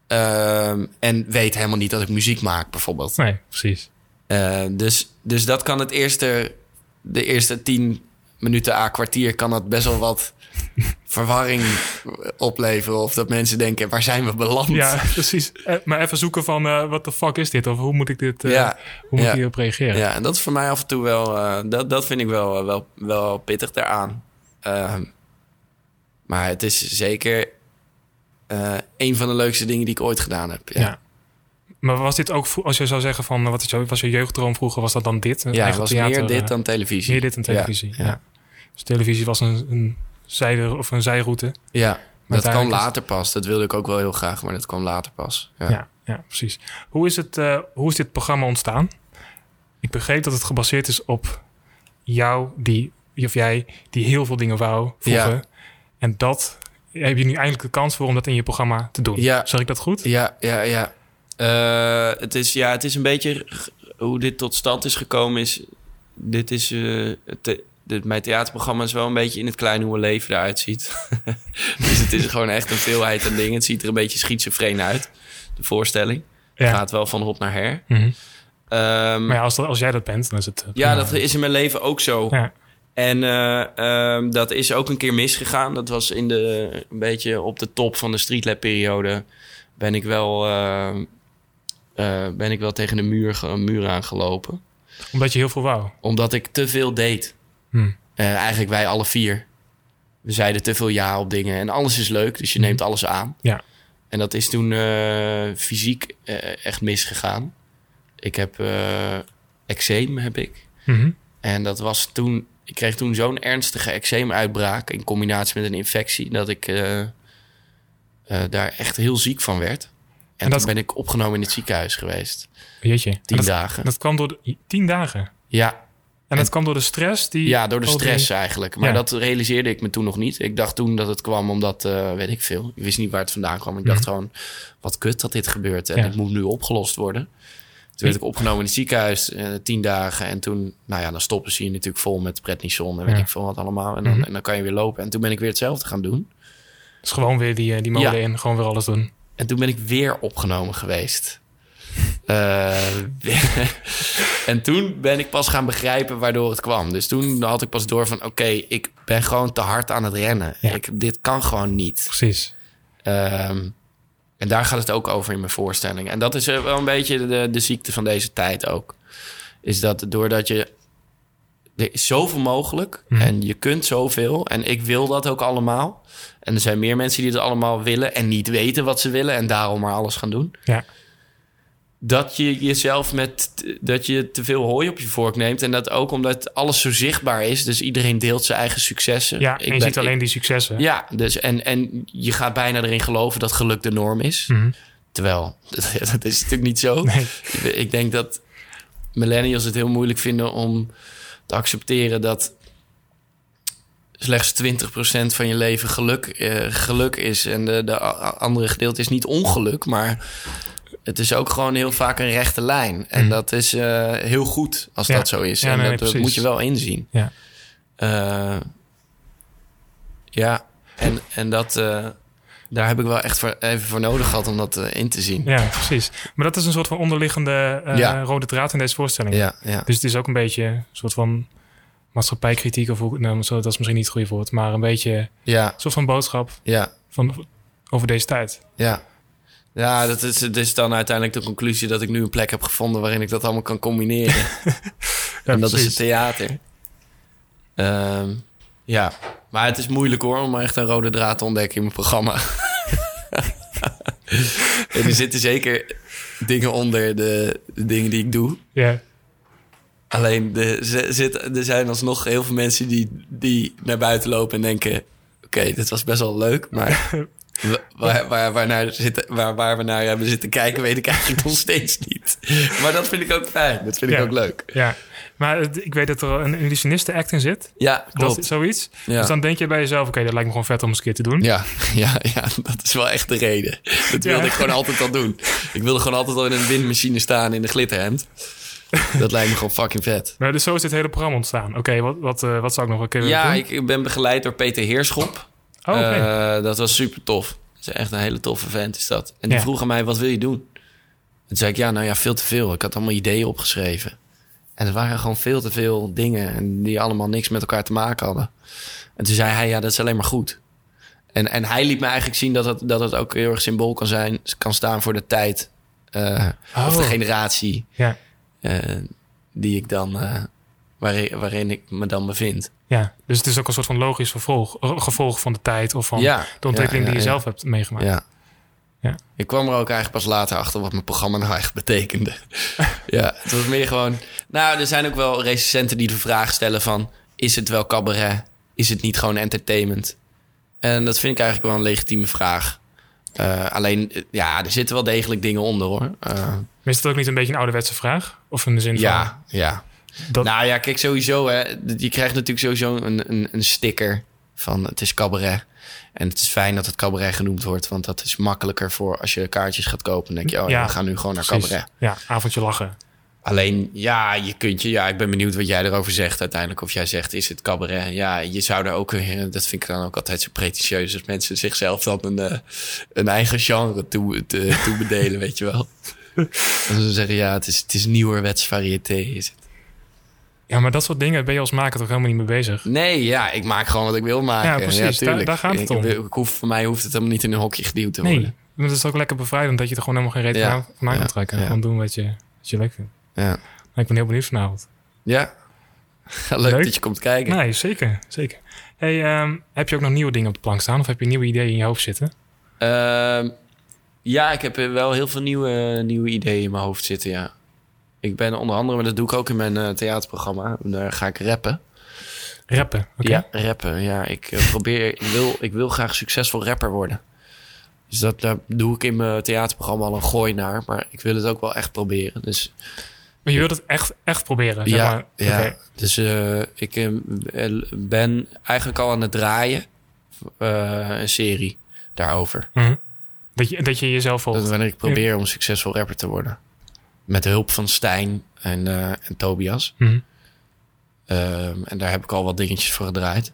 Ehm, en weet helemaal niet dat ik muziek maak, bijvoorbeeld. nee, precies. Eh, dus, dus dat kan het eerste, de eerste 10 minuten à kwartier, kan dat best wel wat verwarring opleveren. Of dat mensen denken, waar zijn we beland? Ja, precies. Eh, maar even zoeken van, eh wat de fuck is dit? Of hoe moet ik dit... Ja. Hoe moet Ja. ik hierop reageren? Ja, en dat is voor mij af en toe wel... dat, dat vind ik wel, wel, wel pittig daaraan. Maar het is zeker een van de leukste dingen die ik ooit gedaan heb. Ja, Ja. Maar was dit ook, als je zou zeggen van, wat was je jeugddroom vroeger, was dat dan dit? Ja het was theater, meer dit eh, dan televisie. Meer dit dan televisie, Ja. Dus televisie was een, een, zijde, of een zijroute. Ja, dat kwam later pas. Dat wilde ik ook wel heel graag, maar dat kwam later pas. Ja. Ja, ja, precies. Hoe is, het, eh, hoe is dit programma ontstaan? Ik begreep dat het gebaseerd is op jou, die, of jij, die heel veel dingen wou vroeger. Ja. En dat heb je nu eindelijk de kans voor om dat in je programma te doen. Ja. Zeg ik dat goed? Ja, ja, ja. Eh, het, is, ja het is een beetje hoe dit tot stand is gekomen. Is, dit is, eh, het, dit, mijn theaterprogramma is wel een beetje in het kleine hoe een leven eruit ziet. dus het is gewoon echt een veelheid aan dingen. Het ziet er een beetje schizofreen uit, de voorstelling. Ja. Gaat wel van hop naar her. Mhm. Ehm, Maar ja, als, dat, als jij dat bent, dan is het... eh, ja, dat is in mijn leven ook zo. Ja. En eh, ehm, dat is ook een keer misgegaan. Dat was in de, een beetje op de top van de streetlab-periode. Ben ik wel, eh, eh, ben ik wel tegen de muur, ge- muur aangelopen. Omdat je heel veel wou. Omdat ik te veel deed. Hm. Eh, eigenlijk wij alle vier. We zeiden te veel ja op dingen. En alles is leuk, dus je neemt alles aan. Ja. En dat is toen eh, fysiek echt misgegaan. Ik heb eczeem, heb ik. Mhm. En dat was toen... Ik kreeg toen zo'n ernstige eczeemuitbraak... in combinatie met een infectie... dat ik daar echt heel ziek van werd. En, En dat- toen ben ik opgenomen in het ziekenhuis geweest. Jeetje. En Tien dat, dagen. dat kwam door de, tien dagen. Ja, En, En- dat kwam door de stress die... ja, door de die- stress eigenlijk. Maar Ja. dat realiseerde ik me toen nog niet. Ik dacht toen dat het kwam omdat... eh, weet ik veel. Ik wist niet waar het vandaan kwam. Ik dacht Mhm. gewoon... Wat kut dat dit gebeurt. En Ja. het moet nu opgelost worden. Toen werd ik opgenomen in het ziekenhuis. eh, tien dagen. En toen... Nou ja, dan stoppen ze je natuurlijk vol met prednison. En weet Ja. ik veel wat allemaal. En dan, Mhm. en dan kan je weer lopen. En toen ben ik weer hetzelfde gaan doen. Dus gewoon weer die, eh, die Ja. in, gewoon weer alles doen. En toen ben ik weer opgenomen geweest. Eh, en toen ben ik pas gaan begrijpen waardoor het kwam. Dus toen had ik pas door van... oké, ik ben gewoon te hard aan het rennen. Ja. Ik, dit kan gewoon niet. Precies. Ehm, en daar gaat het ook over in mijn voorstelling. En dat is wel een beetje de, de ziekte van deze tijd ook. Is dat doordat je... Er is zoveel mogelijk Mhm. en je kunt zoveel. En ik wil dat ook allemaal. En er zijn meer mensen die het allemaal willen... en niet weten wat ze willen en daarom maar alles gaan doen Ja. dat je jezelf met dat je te veel hooi op je vork neemt en dat ook omdat alles zo zichtbaar is, dus iedereen deelt zijn eigen successen. Ja, Ik en je ben- ziet alleen ik- die successen. ja, dus en en je gaat bijna erin geloven dat geluk de norm is, Mhm. terwijl dat, dat is natuurlijk niet zo. Nee. Ik denk dat millennials het heel moeilijk vinden om te accepteren dat slechts 20% van je leven geluk, eh, geluk is. En de, de andere gedeelte is niet ongeluk, maar het is ook gewoon heel vaak een rechte lijn. En Mhm. dat is eh, heel goed als Ja. dat zo is. Ja, en nee, dat, nee, dat moet je wel inzien. Ja. Eh, ja, en, en dat... eh, daar heb ik wel echt voor, even voor nodig gehad om dat eh, in te zien. Ja, precies. Maar dat is een soort van onderliggende eh, Ja. rode draad in deze voorstelling. Ja, ja. Dus het is ook een beetje een soort van maatschappijkritiek, of hoe, nou, zo, dat is misschien niet het goede woord, maar een beetje een Ja, soort van boodschap ja, van, over deze tijd. ja. Ja, dat is, het is dan uiteindelijk de conclusie dat ik nu een plek heb gevonden waarin ik dat allemaal kan combineren. En dat is het theater. Ehm, ja, maar het is moeilijk hoor om echt een rode draad te ontdekken in mijn programma. En er zitten zeker dingen onder de, de dingen die ik doe. Ja, Alleen zit, er zijn alsnog heel veel mensen die, die naar buiten lopen en denken: Oké, dit was best wel leuk, maar waar, waar, waar, naar zitten, waar, waar we naar hebben zitten kijken, weet ik eigenlijk nog steeds niet. Maar dat vind ik ook fijn, dat vind ik Ja. ook leuk. ja. Maar het- ik weet dat er een illusionisten-act in zit. Ja, Dat klopt. is zoiets. Ja. Dus dan denk je bij jezelf, oké, dat lijkt me gewoon vet om eens een keer te doen. Ja, ja, ja, dat is wel echt de reden. Dat wilde Ja. ik gewoon altijd al doen. Ik wilde gewoon altijd al in een windmachine staan in een glitterhemd. Dat lijkt me gewoon fucking vet. Maar dus zo is dit hele programma ontstaan. Oké, wat, wat, eh, wat zou ik nog een keer Ja, doen? ik, ik ben begeleid door Peter Heerschop. Oh. Eh, dat was super tof. Dat is echt een hele toffe vent is dat. En die Ja. vroeg aan mij, wat wil je doen? En toen zei ik, ja, nou ja, veel te veel. Ik had allemaal ideeën opgeschreven. En er waren gewoon veel te veel dingen... en die allemaal niks met elkaar te maken hadden. En toen zei hij, ja, dat is alleen maar goed. En, en hij liet me eigenlijk zien dat het, dat het ook heel erg symbool kan zijn... kan staan voor de tijd eh, of de Oh. generatie... Ja, eh, die ik dan... waarin, waarin ik me dan bevind. ja, dus het is ook een soort van logisch vervolg, eh, gevolg van de tijd of van Ja, de ontwikkeling ja, die je zelf hebt meegemaakt. Ja. Ja. Ik kwam er ook eigenlijk pas later achter wat mijn programma nou eigenlijk betekende. ja, het was meer gewoon... Nou, er zijn ook wel recensenten die de vraag stellen van... is het wel cabaret? Is het niet gewoon entertainment? En dat vind ik eigenlijk wel een legitieme vraag. Eh, alleen, eh, ja, er zitten wel degelijk dingen onder, hoor. Is het ook niet een beetje een ouderwetse vraag? Of in de zin ja, ja. Dat, Nou ja, kijk, sowieso, hè. Je krijgt natuurlijk sowieso een, een, een sticker van het is cabaret. En het is fijn dat het cabaret genoemd wordt, want dat is makkelijker voor als je kaartjes gaat kopen. Dan denk je, oh ja, we gaan nu gewoon naar precies. cabaret. Ja, avondje lachen. Alleen, ja, je kunt je, ja, ik ben benieuwd wat jij erover zegt uiteindelijk. Of jij zegt, is het cabaret? Ja, je zou er ook, dat vind ik dan ook altijd zo pretentieus, als mensen zichzelf dan een, eh, een eigen genre toe, te, toe bedelen, weet je wel. En ze zeggen, ja, het is, het is nieuwerwets variété, is het. Ja, maar dat soort dingen ben je als maker toch helemaal niet mee bezig? Nee, ja, ik maak gewoon wat ik wil maken. Ja, precies, daar- gaat het om. Ik, ik hoef, voor mij hoeft het helemaal niet in een hokje geduwd te Nee, worden. maar het is ook lekker bevrijdend dat je er gewoon helemaal geen reet Ja, van aan kan trekken. ja. Gewoon doen wat je, wat je leuk vindt. Ja. Maar ik ben heel benieuwd vanavond. Ja. Leuk, Leuk. dat je komt kijken. Nee, zeker. zeker. Hey, ehm, heb je ook nog nieuwe dingen op de plank staan? Of heb je nieuwe ideeën in je hoofd zitten? Ehm, ja, ik heb wel heel veel nieuwe, nieuwe ideeën in mijn hoofd zitten, ja. Ik ben onder andere, maar dat doe ik ook in mijn eh, theaterprogramma. Daar ga ik rappen. Rappen? Ja, rappen. Ja, ik eh, probeer, ik wil, ik wil graag succesvol rapper worden. Dus dat, daar doe ik in mijn theaterprogramma al een gooi naar. Maar ik wil het ook wel echt proberen. Dus Maar je wilt het echt, echt proberen, zeg ja, maar. ja. Dus eh, ik eh, ben eigenlijk al aan het draaien. eh, een serie daarover. Mhm. dat, je, dat je jezelf volgt. Dat wanneer ik probeer om succesvol rapper te worden. Met de hulp van Stijn en, eh, en Tobias. Mhm. Ehm, en daar heb ik al wat dingetjes voor gedraaid.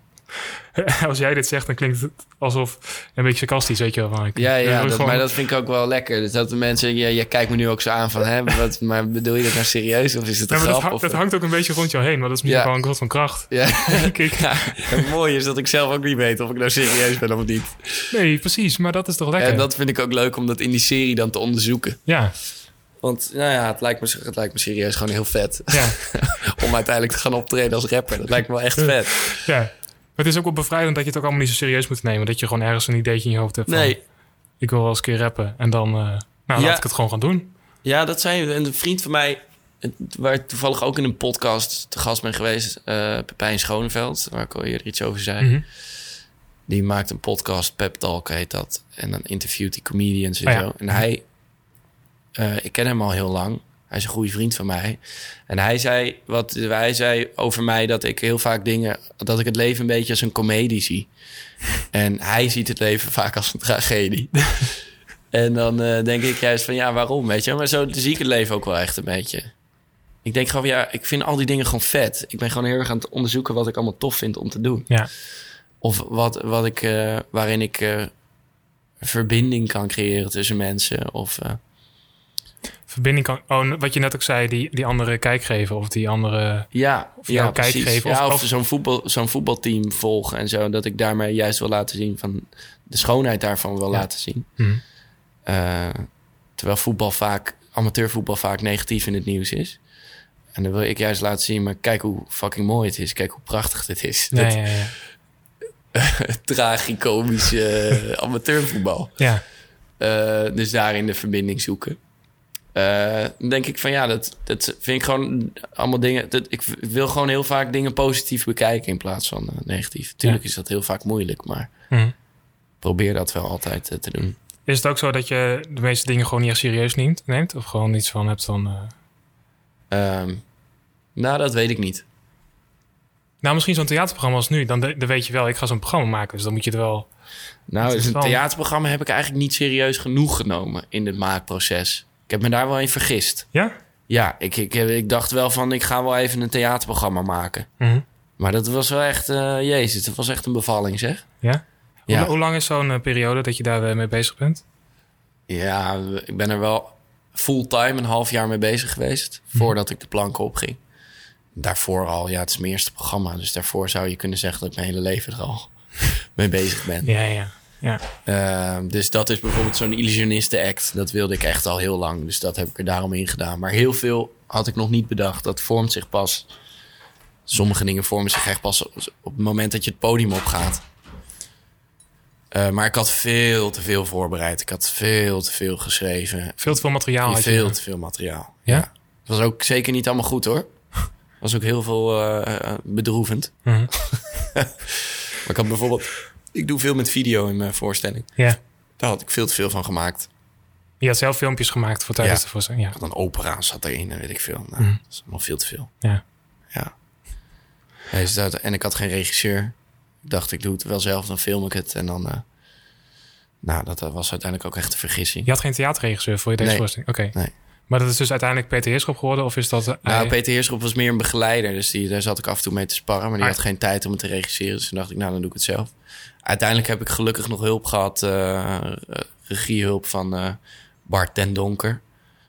Als jij dit zegt, dan klinkt het alsof een beetje sarcastisch, weet je wel. Van, ik- Ja, ja dat, gewoon- maar dat vind ik ook wel lekker. Dus dat de mensen, ja, jij kijkt me nu ook zo aan van, hè, wat, maar bedoel je dat nou serieus of is het Ja, een dat, grap? hangt- of, dat hangt ook een beetje rond jou heen, maar dat is misschien Ja. wel een soort van kracht. ja. denk ik. ja, het mooie is dat ik zelf ook niet weet of ik nou serieus ben of niet. Nee, precies, maar dat is toch lekker? En dat vind ik ook leuk om dat in die serie dan te onderzoeken. Ja, Want nou ja, het lijkt, me, het lijkt me serieus gewoon heel vet. ja, om uiteindelijk te gaan optreden als rapper. Dat lijkt me wel echt vet. ja. Maar het is ook wel bevrijdend dat je het ook allemaal niet zo serieus moet nemen. Dat je gewoon ergens een ideetje in je hoofd hebt van... Nee, Ik wil wel eens een keer rappen. En dan, eh, nou, Ja. laat ik het gewoon gaan doen. Ja, dat zei een vriend van mij, waar ik toevallig ook in een podcast te gast ben geweest, eh Pepijn Schoneveld, waar ik al eerder iets over zei. Mhm. Die maakt een podcast, Pep Talk heet dat. En dan interviewt hij comedians en Oh ja. zo. En hij, eh, ik ken hem al heel lang. Hij is een goede vriend van mij. En hij zei, wat hij zei over mij dat ik heel vaak dingen, dat ik het leven een beetje als een komedie zie. En hij ziet het leven vaak als een tragedie. en dan eh, denk ik juist van ja, waarom? Weet je, maar zo zie ik het leven ook wel echt een beetje. Ik denk gewoon, ja, ik vind al die dingen gewoon vet. Ik ben gewoon heel erg aan het onderzoeken wat ik allemaal tof vind om te doen. Ja. Of wat, wat ik, eh, waarin ik verbinding kan creëren tussen mensen. Of, Verbinding kan... Oh, wat je net ook zei, die, die andere kijk geven of die andere... ja, Of ja, kijk precies. geven, Ja, of- of, of- zo'n, voetbal, zo'n voetbalteam volgen en zo. Dat ik daarmee juist wil laten zien van de schoonheid daarvan wil Ja. laten zien. Hm. Eh, terwijl voetbal vaak, amateurvoetbal vaak negatief in het nieuws is. En dan wil ik juist laten zien, maar kijk hoe fucking mooi het is. Kijk hoe prachtig dit is. Ja, Dat ja, ja. tragicomische amateurvoetbal. ja. Eh, dus daarin de verbinding zoeken. Eh, dan denk ik van ja, dat, dat vind ik gewoon allemaal dingen. Dat, ik wil gewoon heel vaak dingen positief bekijken in plaats van eh, negatief. Tuurlijk is dat heel vaak moeilijk, maar Hm. probeer dat wel altijd eh, te doen. Is het ook zo dat je de meeste dingen gewoon niet echt serieus neemt? neemt of gewoon iets van hebt van... eh, Ehm, nou, dat weet ik niet. Nou, misschien zo'n theaterprogramma als nu. Dan, dan weet je wel, ik ga zo'n programma maken. Dus dan moet je er wel... Nou, Het dus is een theaterprogramma heb ik eigenlijk niet serieus genoeg genomen in het maakproces. Ik heb me daar wel in vergist. Ja? Ja, ik, ik, ik dacht wel van, ik ga wel even een theaterprogramma maken. Mhm. Maar dat was wel echt, eh, jezus, dat was echt een bevalling, zeg. Ja? Ja. Hoe, hoe lang is zo'n eh, periode dat je daar eh, mee bezig bent? Ja, ik ben er wel fulltime een half jaar mee bezig geweest. Voordat ik de planken opging. Daarvoor al, ja, het is mijn eerste programma. Dus daarvoor zou je kunnen zeggen dat ik mijn hele leven er al mee bezig ben. Ja, ja. Ja. Ehm, dus dat is bijvoorbeeld zo'n illusionisten-act. Dat wilde ik echt al heel lang. Dus dat heb ik er daarom in gedaan. Maar heel veel had ik nog niet bedacht. Dat vormt zich pas. Sommige dingen vormen zich echt pas op op het moment dat je het podium opgaat. Eh, maar ik had veel te veel voorbereid. Ik had veel te veel geschreven. Veel te veel materiaal. had je. veel te veel materiaal. Ja? Het was ook zeker niet allemaal goed hoor. was ook heel veel eh, eh, bedroevend. Mhm. Maar ik had bijvoorbeeld... Ik doe veel met video in mijn voorstelling. Ja. Daar had ik veel te veel van gemaakt. Je had zelf filmpjes gemaakt voor tijdens Ja. de voorstelling. Ja. Ik had een opera zat erin en weet ik veel. Nou, Mhm. Dat is allemaal veel te veel. Ja. Ja. Ja, dus dat, en ik had geen regisseur. Ik dacht, ik doe het wel zelf, dan film ik het. En dan... eh, nou, dat was uiteindelijk ook echt een vergissing. Je had geen theaterregisseur voor je deze Nee. voorstelling? Oké. Nee. Maar dat is dus uiteindelijk Peter Heerschop geworden? Of is dat... eh, Nou, Peter Heerschop was meer een begeleider. Dus die, daar zat ik af en toe mee te sparren. Maar die Ah. had geen tijd om het te regisseren. Dus toen dacht ik, nou, dan doe ik het zelf. Uiteindelijk heb ik gelukkig nog hulp gehad. eh, eh, regiehulp van eh, Bart ten Donker.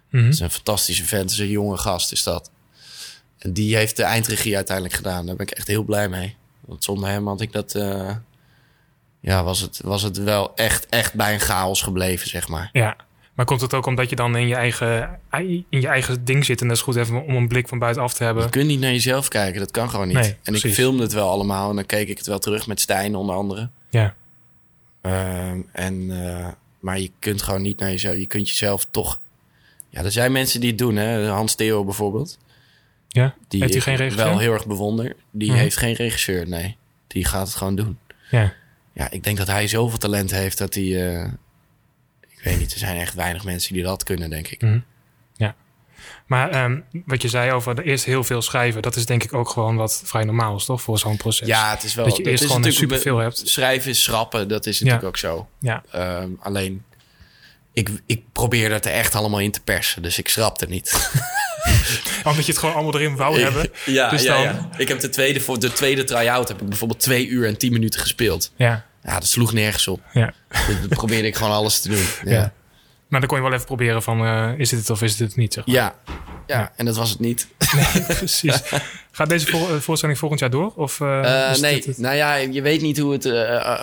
Mhm. Dat is een fantastische vent. Dat is een jonge gast, is dat. En die heeft de eindregie uiteindelijk gedaan. Daar ben ik echt heel blij mee. Want zonder hem had ik dat... eh, ja, was het, was het wel echt, echt bij een chaos gebleven, zeg maar. Ja. Maar komt het ook omdat je dan in je eigen, in je eigen ding zit... en dat is goed even om een blik van buitenaf te hebben? Je kunt niet naar jezelf kijken, dat kan gewoon niet. Nee, en precies. ik filmde het wel allemaal en dan keek ik het wel terug met Stijn onder andere. Ja. Ehm, en, eh, maar je kunt gewoon niet naar jezelf. Je kunt jezelf toch. Ja, er zijn mensen die het doen, hè. Hans Theo bijvoorbeeld. Ja? Die Heeft hij geen regisseur? wel heel erg bewonder. Die Mhm. heeft geen regisseur, nee. Die gaat het gewoon doen. Ja. Ja, ik denk dat hij zoveel talent heeft dat hij. eh, ik weet niet, er zijn echt weinig mensen die dat kunnen, denk ik. Mhm. Ja. Maar ehm, wat je zei over de eerst heel veel schrijven... dat is denk ik ook gewoon wat vrij normaal is, toch? Voor zo'n proces. Ja, het is wel. Dat je eerst gewoon superveel hebt. Schrijven is schrappen, dat is natuurlijk ook zo. Ja. Ehm, alleen, ik, ik probeer dat er echt allemaal in te persen. Dus ik schrapte niet. Omdat je het gewoon allemaal erin wou hebben. ja, Dus ja, dan- ja. Ik heb de tweede, voor de tweede try-out heb ik bijvoorbeeld twee uur en tien minuten gespeeld. Ja. Ja, dat sloeg nergens op. Ja. Dus dan probeerde ik gewoon alles te doen. ja. Ja, Maar dan kon je wel even proberen van... eh, is dit het of is dit het niet, zeg maar. ja. ja. en dat was het niet. Precies. Gaat deze voor- eh, voorstelling volgend jaar door? Of, eh, nee, dit het? nou ja, je weet niet hoe het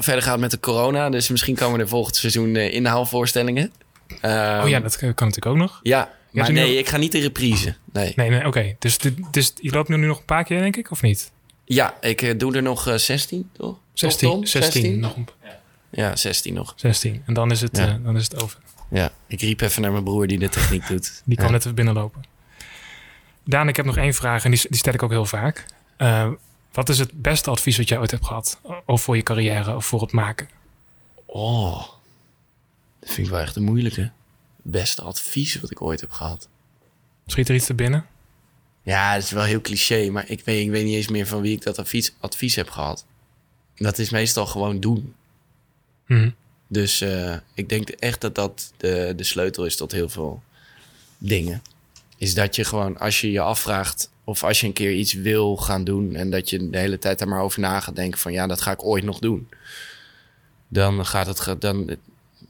verder gaat met de corona. Dus misschien komen er volgend seizoen inhaalvoorstellingen. Ehm, Oh ja, dat kan natuurlijk ook nog. Ja, maar nee, nog- ik ga niet in reprise. Nee. Nee, nee, oké. Dus, dit- dus je loopt nu nog een paar keer, denk ik, of niet? Ja, ik doe er nog eh, 16, toch? 16, Tom? 16, nog Ja, 16 nog. 16. En dan is het, Ja. eh, dan is het over. Ja, ik riep even naar mijn broer die de techniek doet. Die kan ja. net even binnenlopen. Daan, ik heb nog één vraag en die, die stel ik ook heel vaak. Eh, wat is het beste advies wat jij ooit hebt gehad? Of voor je carrière of voor het maken? Oh, dat vind ik wel echt een moeilijke. Beste advies wat ik ooit heb gehad. Schiet er iets te binnen? Ja, dat is wel heel cliché, maar ik weet, ik weet niet eens meer van wie ik dat advies, advies heb gehad. Dat is meestal gewoon doen. Mhm. Dus eh, ik denk echt dat dat de, de sleutel is tot heel veel dingen. Is dat je gewoon, als je je afvraagt of als je een keer iets wil gaan doen en dat je de hele tijd er maar over na gaat denken van ja, dat ga ik ooit nog doen. Dan gaat het, dan,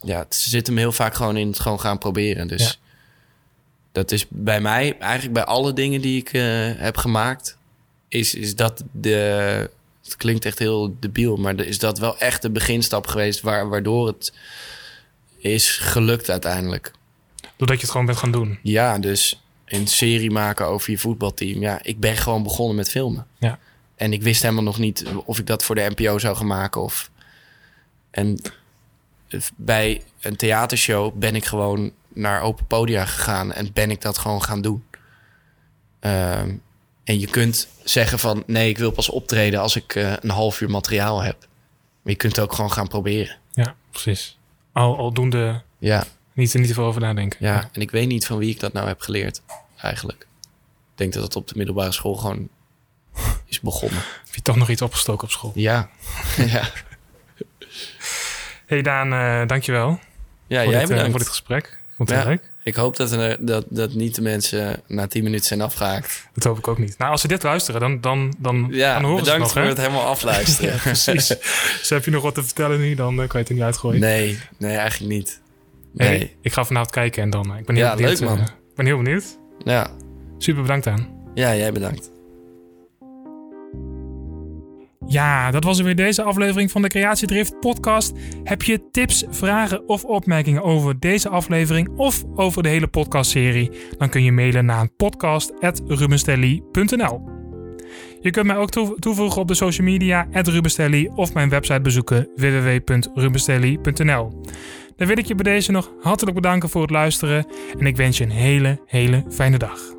ja, het zit hem heel vaak gewoon in het gewoon gaan proberen. Dus Ja. dat is bij mij, eigenlijk bij alle dingen die ik eh, heb gemaakt, is, is dat de. Het klinkt echt heel debiel, maar is dat wel echt de beginstap geweest waar, waardoor het is gelukt uiteindelijk. Doordat je het gewoon bent gaan doen. Ja, dus een serie maken over je voetbalteam. Ja, ik ben gewoon begonnen met filmen. Ja. En ik wist helemaal nog niet of ik dat voor de NPO zou gaan maken. Of... En bij een theatershow ben ik gewoon naar open podia gegaan en ben ik dat gewoon gaan doen. Ehm, en je kunt zeggen van nee, ik wil pas optreden als ik eh, een half uur materiaal heb. Maar je kunt het ook gewoon gaan proberen. Ja, precies. Al, aldoende Ja, niet, niet veel over nadenken. ja, en ik weet niet van wie ik dat nou heb geleerd, eigenlijk. Ik denk dat het op de middelbare school gewoon is begonnen. Heb je toch nog iets opgestoken op school? Ja, ja. hey Daan, eh, dankjewel ja jij dit, eh, bedankt. voor dit gesprek. Ik vond het Ja. leuk. Ik hoop dat, er, dat, dat niet de mensen na 10 minuten zijn afgehaakt. Dat hoop ik ook niet. Nou, als ze dit luisteren, dan, dan, dan, Ja, dan horen bedankt ze het nog, voor hè? het helemaal afluisteren. Ja, precies. dus heb je nog wat te vertellen nu, dan eh, kan je het er niet uitgooien. Nee, nee, eigenlijk niet. Hey, Nee. ik ga vanavond kijken en dan... eh, ik ben heel Ja, benieuwd. leuk, man. ik ben heel benieuwd. Ja. Super bedankt aan. ja, jij bedankt. Ja, dat was er weer deze aflevering van de Creatiedrift podcast. Heb je tips, vragen of opmerkingen over deze aflevering of over de hele podcastserie? Dan kun je mailen naar podcast.rubenstelly.nl Je kunt mij ook toe- toevoegen op de social media @rubenstelly of mijn website bezoeken www.rubenstelly.nl. Dan wil ik je bij deze nog hartelijk bedanken voor het luisteren en ik wens je een hele, hele fijne dag.